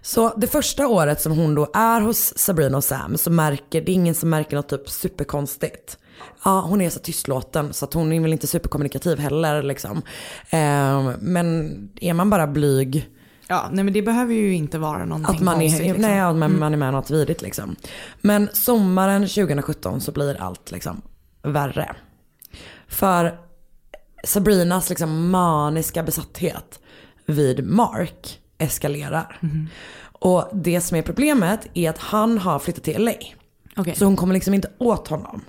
Så det första året som hon då är hos Sabrina och Sam så märker, det är ingen som märker något typ superkonstigt. Ja, hon är så tystlåten så att hon är väl inte superkommunikativ heller liksom. Eh, men är man bara blyg Ja, nej men det behöver ju inte vara någonting att man är, konstigt. liksom. nej, att man, Mm. man är med något vidrigt liksom. Men sommaren 2017 så blir allt liksom värre. För Sabrinas liksom maniska besatthet vid Mark eskalerar. Mhm. Och det som är problemet är att han har flyttat till LA. Okej. Så hon kommer liksom inte åt honom.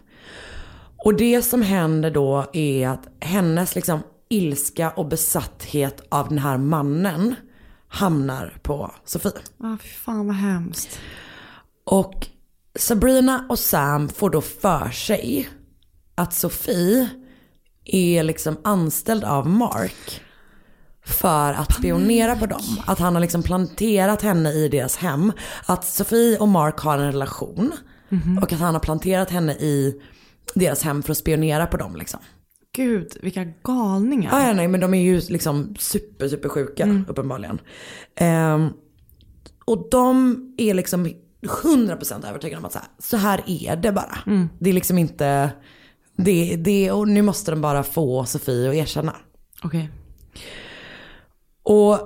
Och det som händer då är att hennes liksom ilska och besatthet av den här mannen hamnar på Sofie. Ja, fy fan vad hemskt. Och Sabrina och Sam får då för sig att Sofie är liksom anställd av Mark för att spionera på dem. Att han har liksom planterat henne i deras hem. Att Sofie och Mark har en relation. Mhm. Och att han har planterat henne i deras hem för att spionera på dem liksom. Gud, vilka galningar. Ja, ja, nej, men de är ju liksom super, super sjuka Mm. uppenbarligen. Ehm, och de är liksom 100% övertygade om att så här, så här är det bara. Mm. Det är liksom inte, det, det, och nu måste de bara få Sofie att erkänna. Okej. Och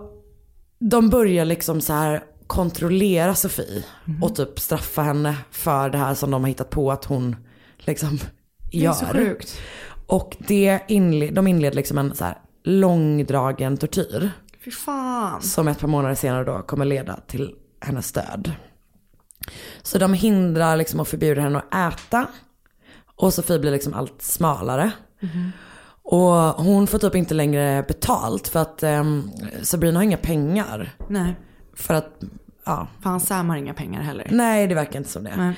de börjar liksom så här kontrollera Sofie Mhm. och typ straffa henne för det här som de har hittat på att hon liksom Det är gör. så sjukt. Och det inled, de inleder liksom en så här långdragen tortyr. Fy fan. Som ett par månader senare då kommer leda till hennes död. Så de hindrar liksom och förbjuder henne att äta. Och Sofie blir liksom allt smalare. Mhm. Och hon får typ inte längre betalt för att um, Sabrina har inga pengar. Nej. För att, ja. För han Sam har inga pengar heller. Nej det verkar inte som det.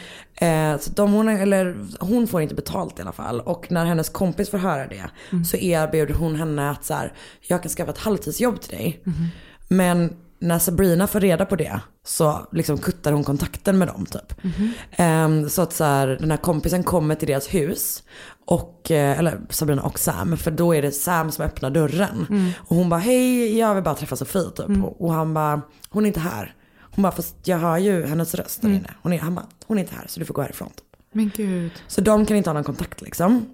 Eh, så de, hon, eller, hon får inte betalt i alla fall. Och när hennes kompis får höra det Mm. så erbjuder hon henne att så här, jag kan skaffa ett halvtidsjobb till dig. Mhm. Men när Sabrina får reda på det så liksom kuttar hon kontakten med dem typ. Mhm. Ehm, så att så här, den här kompisen kommer till deras hus. Och, eh, eller Sabrina och Sam, för då är det Sam som öppnar dörren. Mm. Och hon bara, hej jag vill bara träffa Sofie typ. Och, och han bara, hon är inte här. Hon bara, fast jag hör ju hennes röst där Mm. inne. Hon är, han bara, hon är inte här så du får gå härifrån. Typ. Men gud. Så de kan inte ha någon kontakt liksom.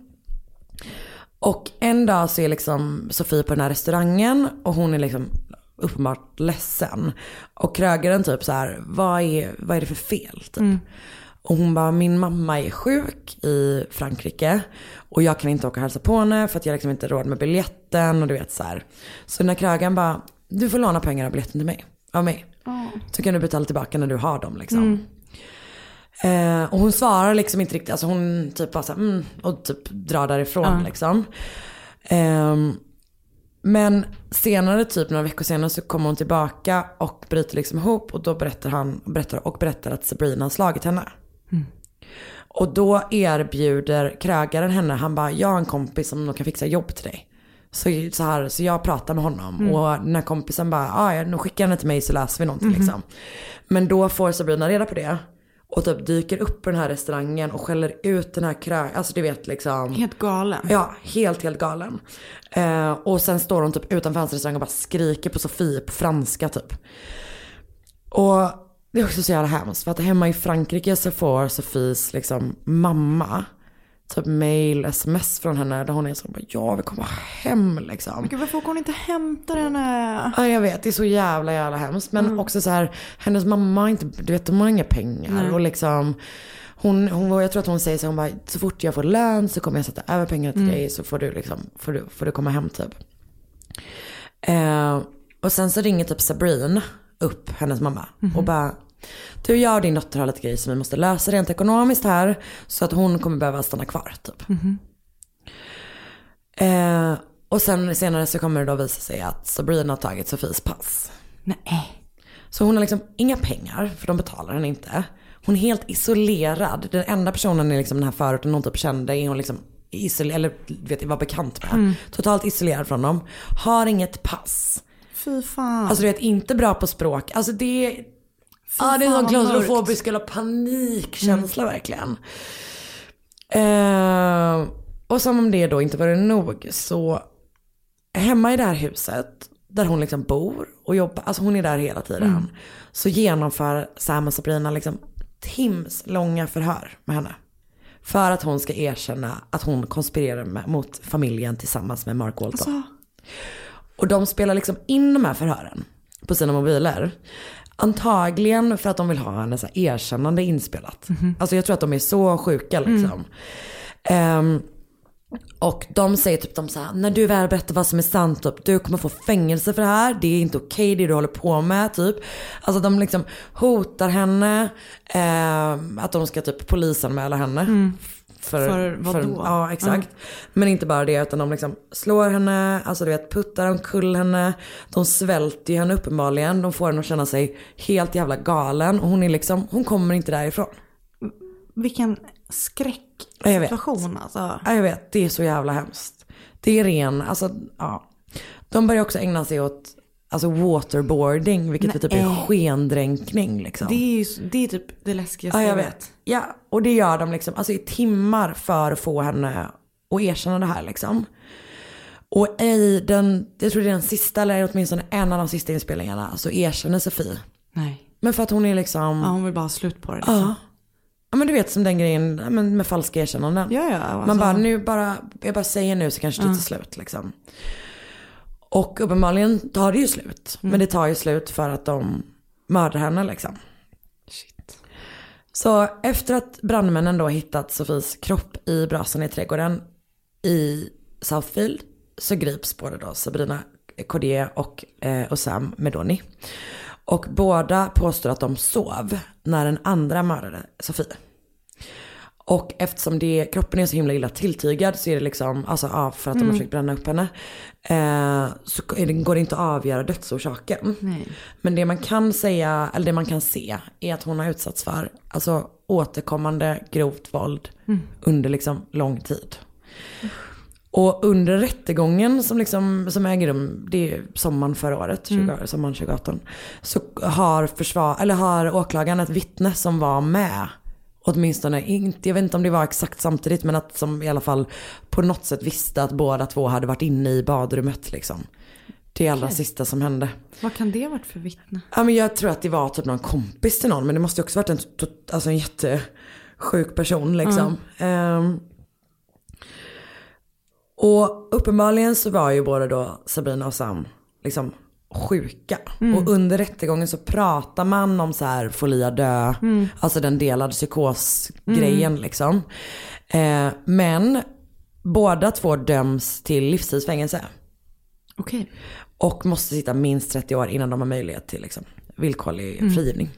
Och en dag så är liksom Sofie på den här restaurangen och hon är liksom uppenbart ledsen. Och krögaren typ så här, vad är, vad är det för fel? Typ. Mm. Och hon bara, min mamma är sjuk i Frankrike och jag kan inte åka och hälsa på henne för att jag liksom inte råd med biljetten och du vet så här. Så den här krögaren bara, du får låna pengar av biljetten till mig, av mig. Så kan du betala tillbaka när du har dem liksom. Mm. Eh, och hon svarar liksom inte riktigt, alltså hon typ bara såhär, mm, och typ drar därifrån Ja. liksom. Ehm, men senare, typ några veckor senare så kommer hon tillbaka och bryter liksom ihop och då berättar han, berättar, och berättar att Sabrina har slagit henne. Mm. Och då erbjuder krögaren henne, han bara, jag har en kompis som kan fixa jobb till dig. Så, så, här, så jag pratar med honom Mm. och den här kompisen bara, ah, ja, nu skickar henne till mig så läser vi någonting Mhm. liksom. Men då får Sabrina reda på det. Och typ dyker upp på den här restaurangen och skäller ut den här krö... Alltså du vet liksom. Helt galen. Ja, helt helt galen. Eh, och sen står hon typ utanför hans restaurang och bara skriker på Sofie på franska typ. Och det är också så jävla hemskt för att hemma i Frankrike så får Sofies liksom mamma typ mail, sms från henne där hon är så bara jag vill komma hem liksom. Men gud varför åker hon inte hämta henne? Ja jag vet, det är så jävla jävla hemskt. Men Mm. också så här, hennes mamma inte, du vet de har inga pengar. Nej. Och liksom, hon, hon, jag tror att hon säger så hon bara, så fort jag får lön så kommer jag sätta över pengar till Mm. dig så får du liksom, får du, får du komma hem typ. Eh, och sen så ringer typ Sabrine upp hennes mamma Mhm. och bara, du jag och din dotter har lite grejer som vi måste lösa rent ekonomiskt här. Så att hon kommer behöva stanna kvar typ. Mhm. Eh, och sen senare så kommer det då visa sig att Sabrina har tagit Sofies pass. Nej. Så hon har liksom inga pengar, för de betalar henne inte. Hon är helt isolerad. Den enda personen i liksom den här förorten hon typ kände är hon liksom isolerad, eller vet, var bekant med. Mm. Totalt isolerad från dem. Har inget pass. Fy fan. Alltså du vet, inte bra på språk. Alltså det är... Ja, det är en sån klaustrofobisk eller panikkänsla verkligen. Eh, och som om det då inte var nog så hemma i det här huset där hon liksom bor och jobbar, alltså hon är där hela tiden. Mm. Så genomför Sam och Sabrina liksom tims långa förhör med henne. För att hon ska erkänna att hon konspirerar med, mot familjen tillsammans med Mark Walton. Alltså, och de spelar liksom in de här förhören på sina mobiler. Antagligen för att de vill ha hennes så här erkännande inspelat. Alltså jag tror att de är så sjuka liksom. Ehm, och de säger typ de så här, när du väl berättar vad som är sant, typ, du kommer få fängelse för det här, det är inte okej det du håller på med typ. Alltså de liksom hotar henne, ehm, att de ska typ polisanmäla henne. Mm. För, För vad då? Ja exakt. Men inte bara det utan de liksom slår henne, alltså du vet puttar omkull henne. De svälter ju henne uppenbarligen. De får henne att känna sig helt jävla galen. Och hon är liksom, hon kommer inte därifrån. vilken Ja, skräcksituation alltså. Ja, jag vet, det är så jävla hemskt. Det är ren, alltså ja. De börjar också ägna sig åt alltså waterboarding, vilket är typ är Nej. skendränkning liksom. Det är ju det är typ det läskigaste Ja, jag vet. Ja, och det gör de liksom, alltså i timmar för att få henne att erkänna det här liksom. Och i den, jag tror det är den sista, eller åtminstone en av de sista inspelningarna, så erkänner Sofie. Nej. Men för att hon är liksom... Ja, hon vill bara ha slut på det. Liksom. Ja. Ja men du vet som den grejen med falska erkännanden. Ja, ja, alltså- Man bara, nu bara, jag bara säger nu så kanske det Ja. tar slut liksom. Och uppenbarligen tar det ju slut. Mm. Men det tar ju slut för att de mördar henne liksom. Så efter att brandmännen då hittat Sofies kropp i brasan i trädgården i Southfield så grips både då Sabrina Cordier och eh, Osam Medoni. Och båda påstår att de sov när den andra mördade Sofie. Och eftersom det, kroppen är så himla illa tilltygad så är det liksom, alltså ja, för att de har Mm. försökt bränna upp henne. Eh, så det, går det inte att avgöra dödsorsaken. Nej. Men det man kan säga, eller det man kan se är att hon har utsatts för alltså, återkommande grovt våld Mm. under liksom lång tid. Och under rättegången som, liksom, som äger rum, det är sommaren förra året, 20, Mm. sommaren 2018. Så har, försvar, eller har åklagaren ett vittne som var med. Åtminstone, inte, jag vet inte om det var exakt samtidigt men att som i alla fall på något sätt visste att båda två hade varit inne i badrummet liksom. Det allra Okej. sista som hände. Vad kan det ha varit för vittne? Ja men jag tror att det var typ någon kompis till någon men det måste ju också varit en, alltså en jättesjuk person liksom. Ehm, och uppenbarligen så var ju både då Sabrina och Sam liksom sjuka. Mm. Och under rättegången så pratar man om så här folia dö, Mm. alltså den delade psykosgrejen Mm. liksom. Eh, men båda två döms till livstidsfängelse. Okej. Och måste sitta minst 30 år innan de har möjlighet till liksom, villkorlig Mm. frigivning.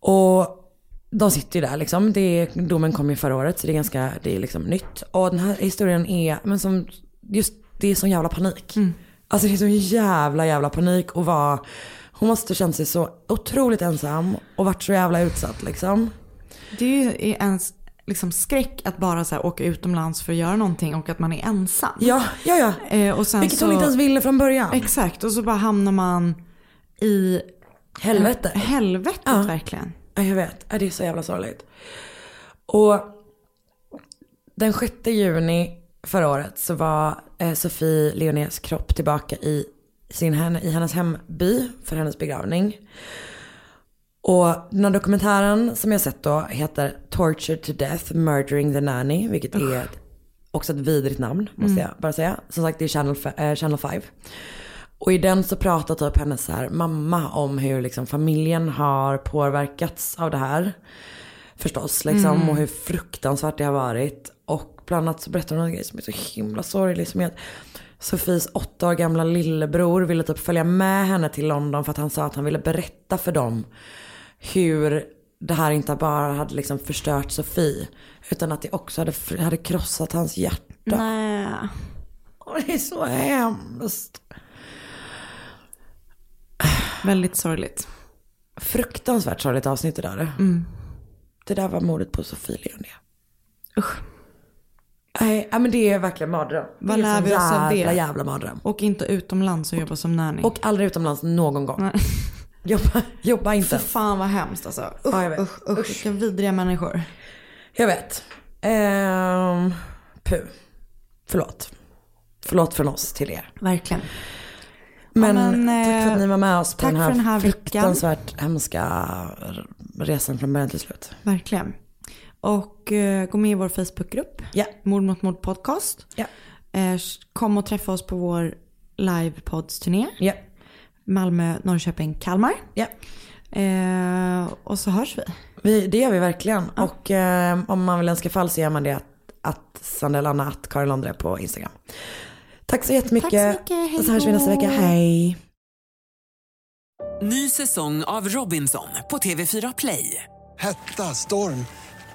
Och de sitter ju där liksom. Det, domen kom ju förra året så det är ganska, det är liksom nytt. Och den här historien är, men som, just det är sån jävla panik. Alltså det är sån jävla jävla panik och var, hon måste känt sig så otroligt ensam och varit så jävla utsatt liksom. Det är ju ens liksom skräck att bara så här åka utomlands för att göra någonting och att man är ensam. Ja, ja, ja. Eh, och sen Vilket så, hon inte ens ville från början. Exakt, och så bara hamnar man i Helvete. Eh, helvetet Ja. verkligen. Ja, jag vet. Ja, det är så jävla sorgligt. Och den 6 juni förra året så var eh, Sofie Leonés kropp tillbaka i, sin, i hennes hemby för hennes begravning. Och den här dokumentären som jag sett då heter Tortured to Death, Murdering the Nanny, vilket är ett, också ett vidrigt namn måste Mm. jag bara säga. Som sagt det är Channel, eh, Channel 5. Och i den så pratar typ hennes så här, mamma om hur liksom familjen har påverkats av det här. Förstås liksom Mm. och hur fruktansvärt det har varit. Och bland annat så berättar hon en grej som är så himla sorglig. Som är att Sofies åtta år gamla lillebror ville typ följa med henne till London för att han sa att han ville berätta för dem hur det här inte bara hade liksom förstört Sofie. Utan att det också hade, hade krossat hans hjärta. Nej. Och det är så hemskt. Väldigt sorgligt. Fruktansvärt sorgligt avsnitt det där. Mm. Det där var mordet på Sofie Leoné. Usch. Nej, men det är verkligen mardröm. Vad det är lär vi oss av det? jävla, jävla mardröm. Och inte utomlands och jobba som nanny. Och aldrig utomlands någon gång. Jobba, jobba inte För fan vad hemskt alltså. Usch, Ja, jag vet. usch, usch, Vilka vidriga människor. Jag vet. Ehm, puh. Förlåt. Förlåt från oss till er. Verkligen. Men, Ja, men, tack för att ni var med oss på den här, den här veckan. fruktansvärt hemska resan från början till slut. Verkligen. Och eh, gå med i vår Facebookgrupp. Ja. Mord mot mord podcast. Ja. Eh, kom och träffa oss på vår livepods-turné. Ja. Malmö, Norrköping, Kalmar. Ja. Eh, och så hörs vi. Vi, det gör vi verkligen. Och eh, om man vill önska fall så gör man det att, att Sandell Anna, att Karin Londre på Instagram. Tack så jättemycket. Tack så mycket. Och så hörs vi nästa vecka. Hej. Ny säsong av Robinson på TV4 Play. Hetta, storm,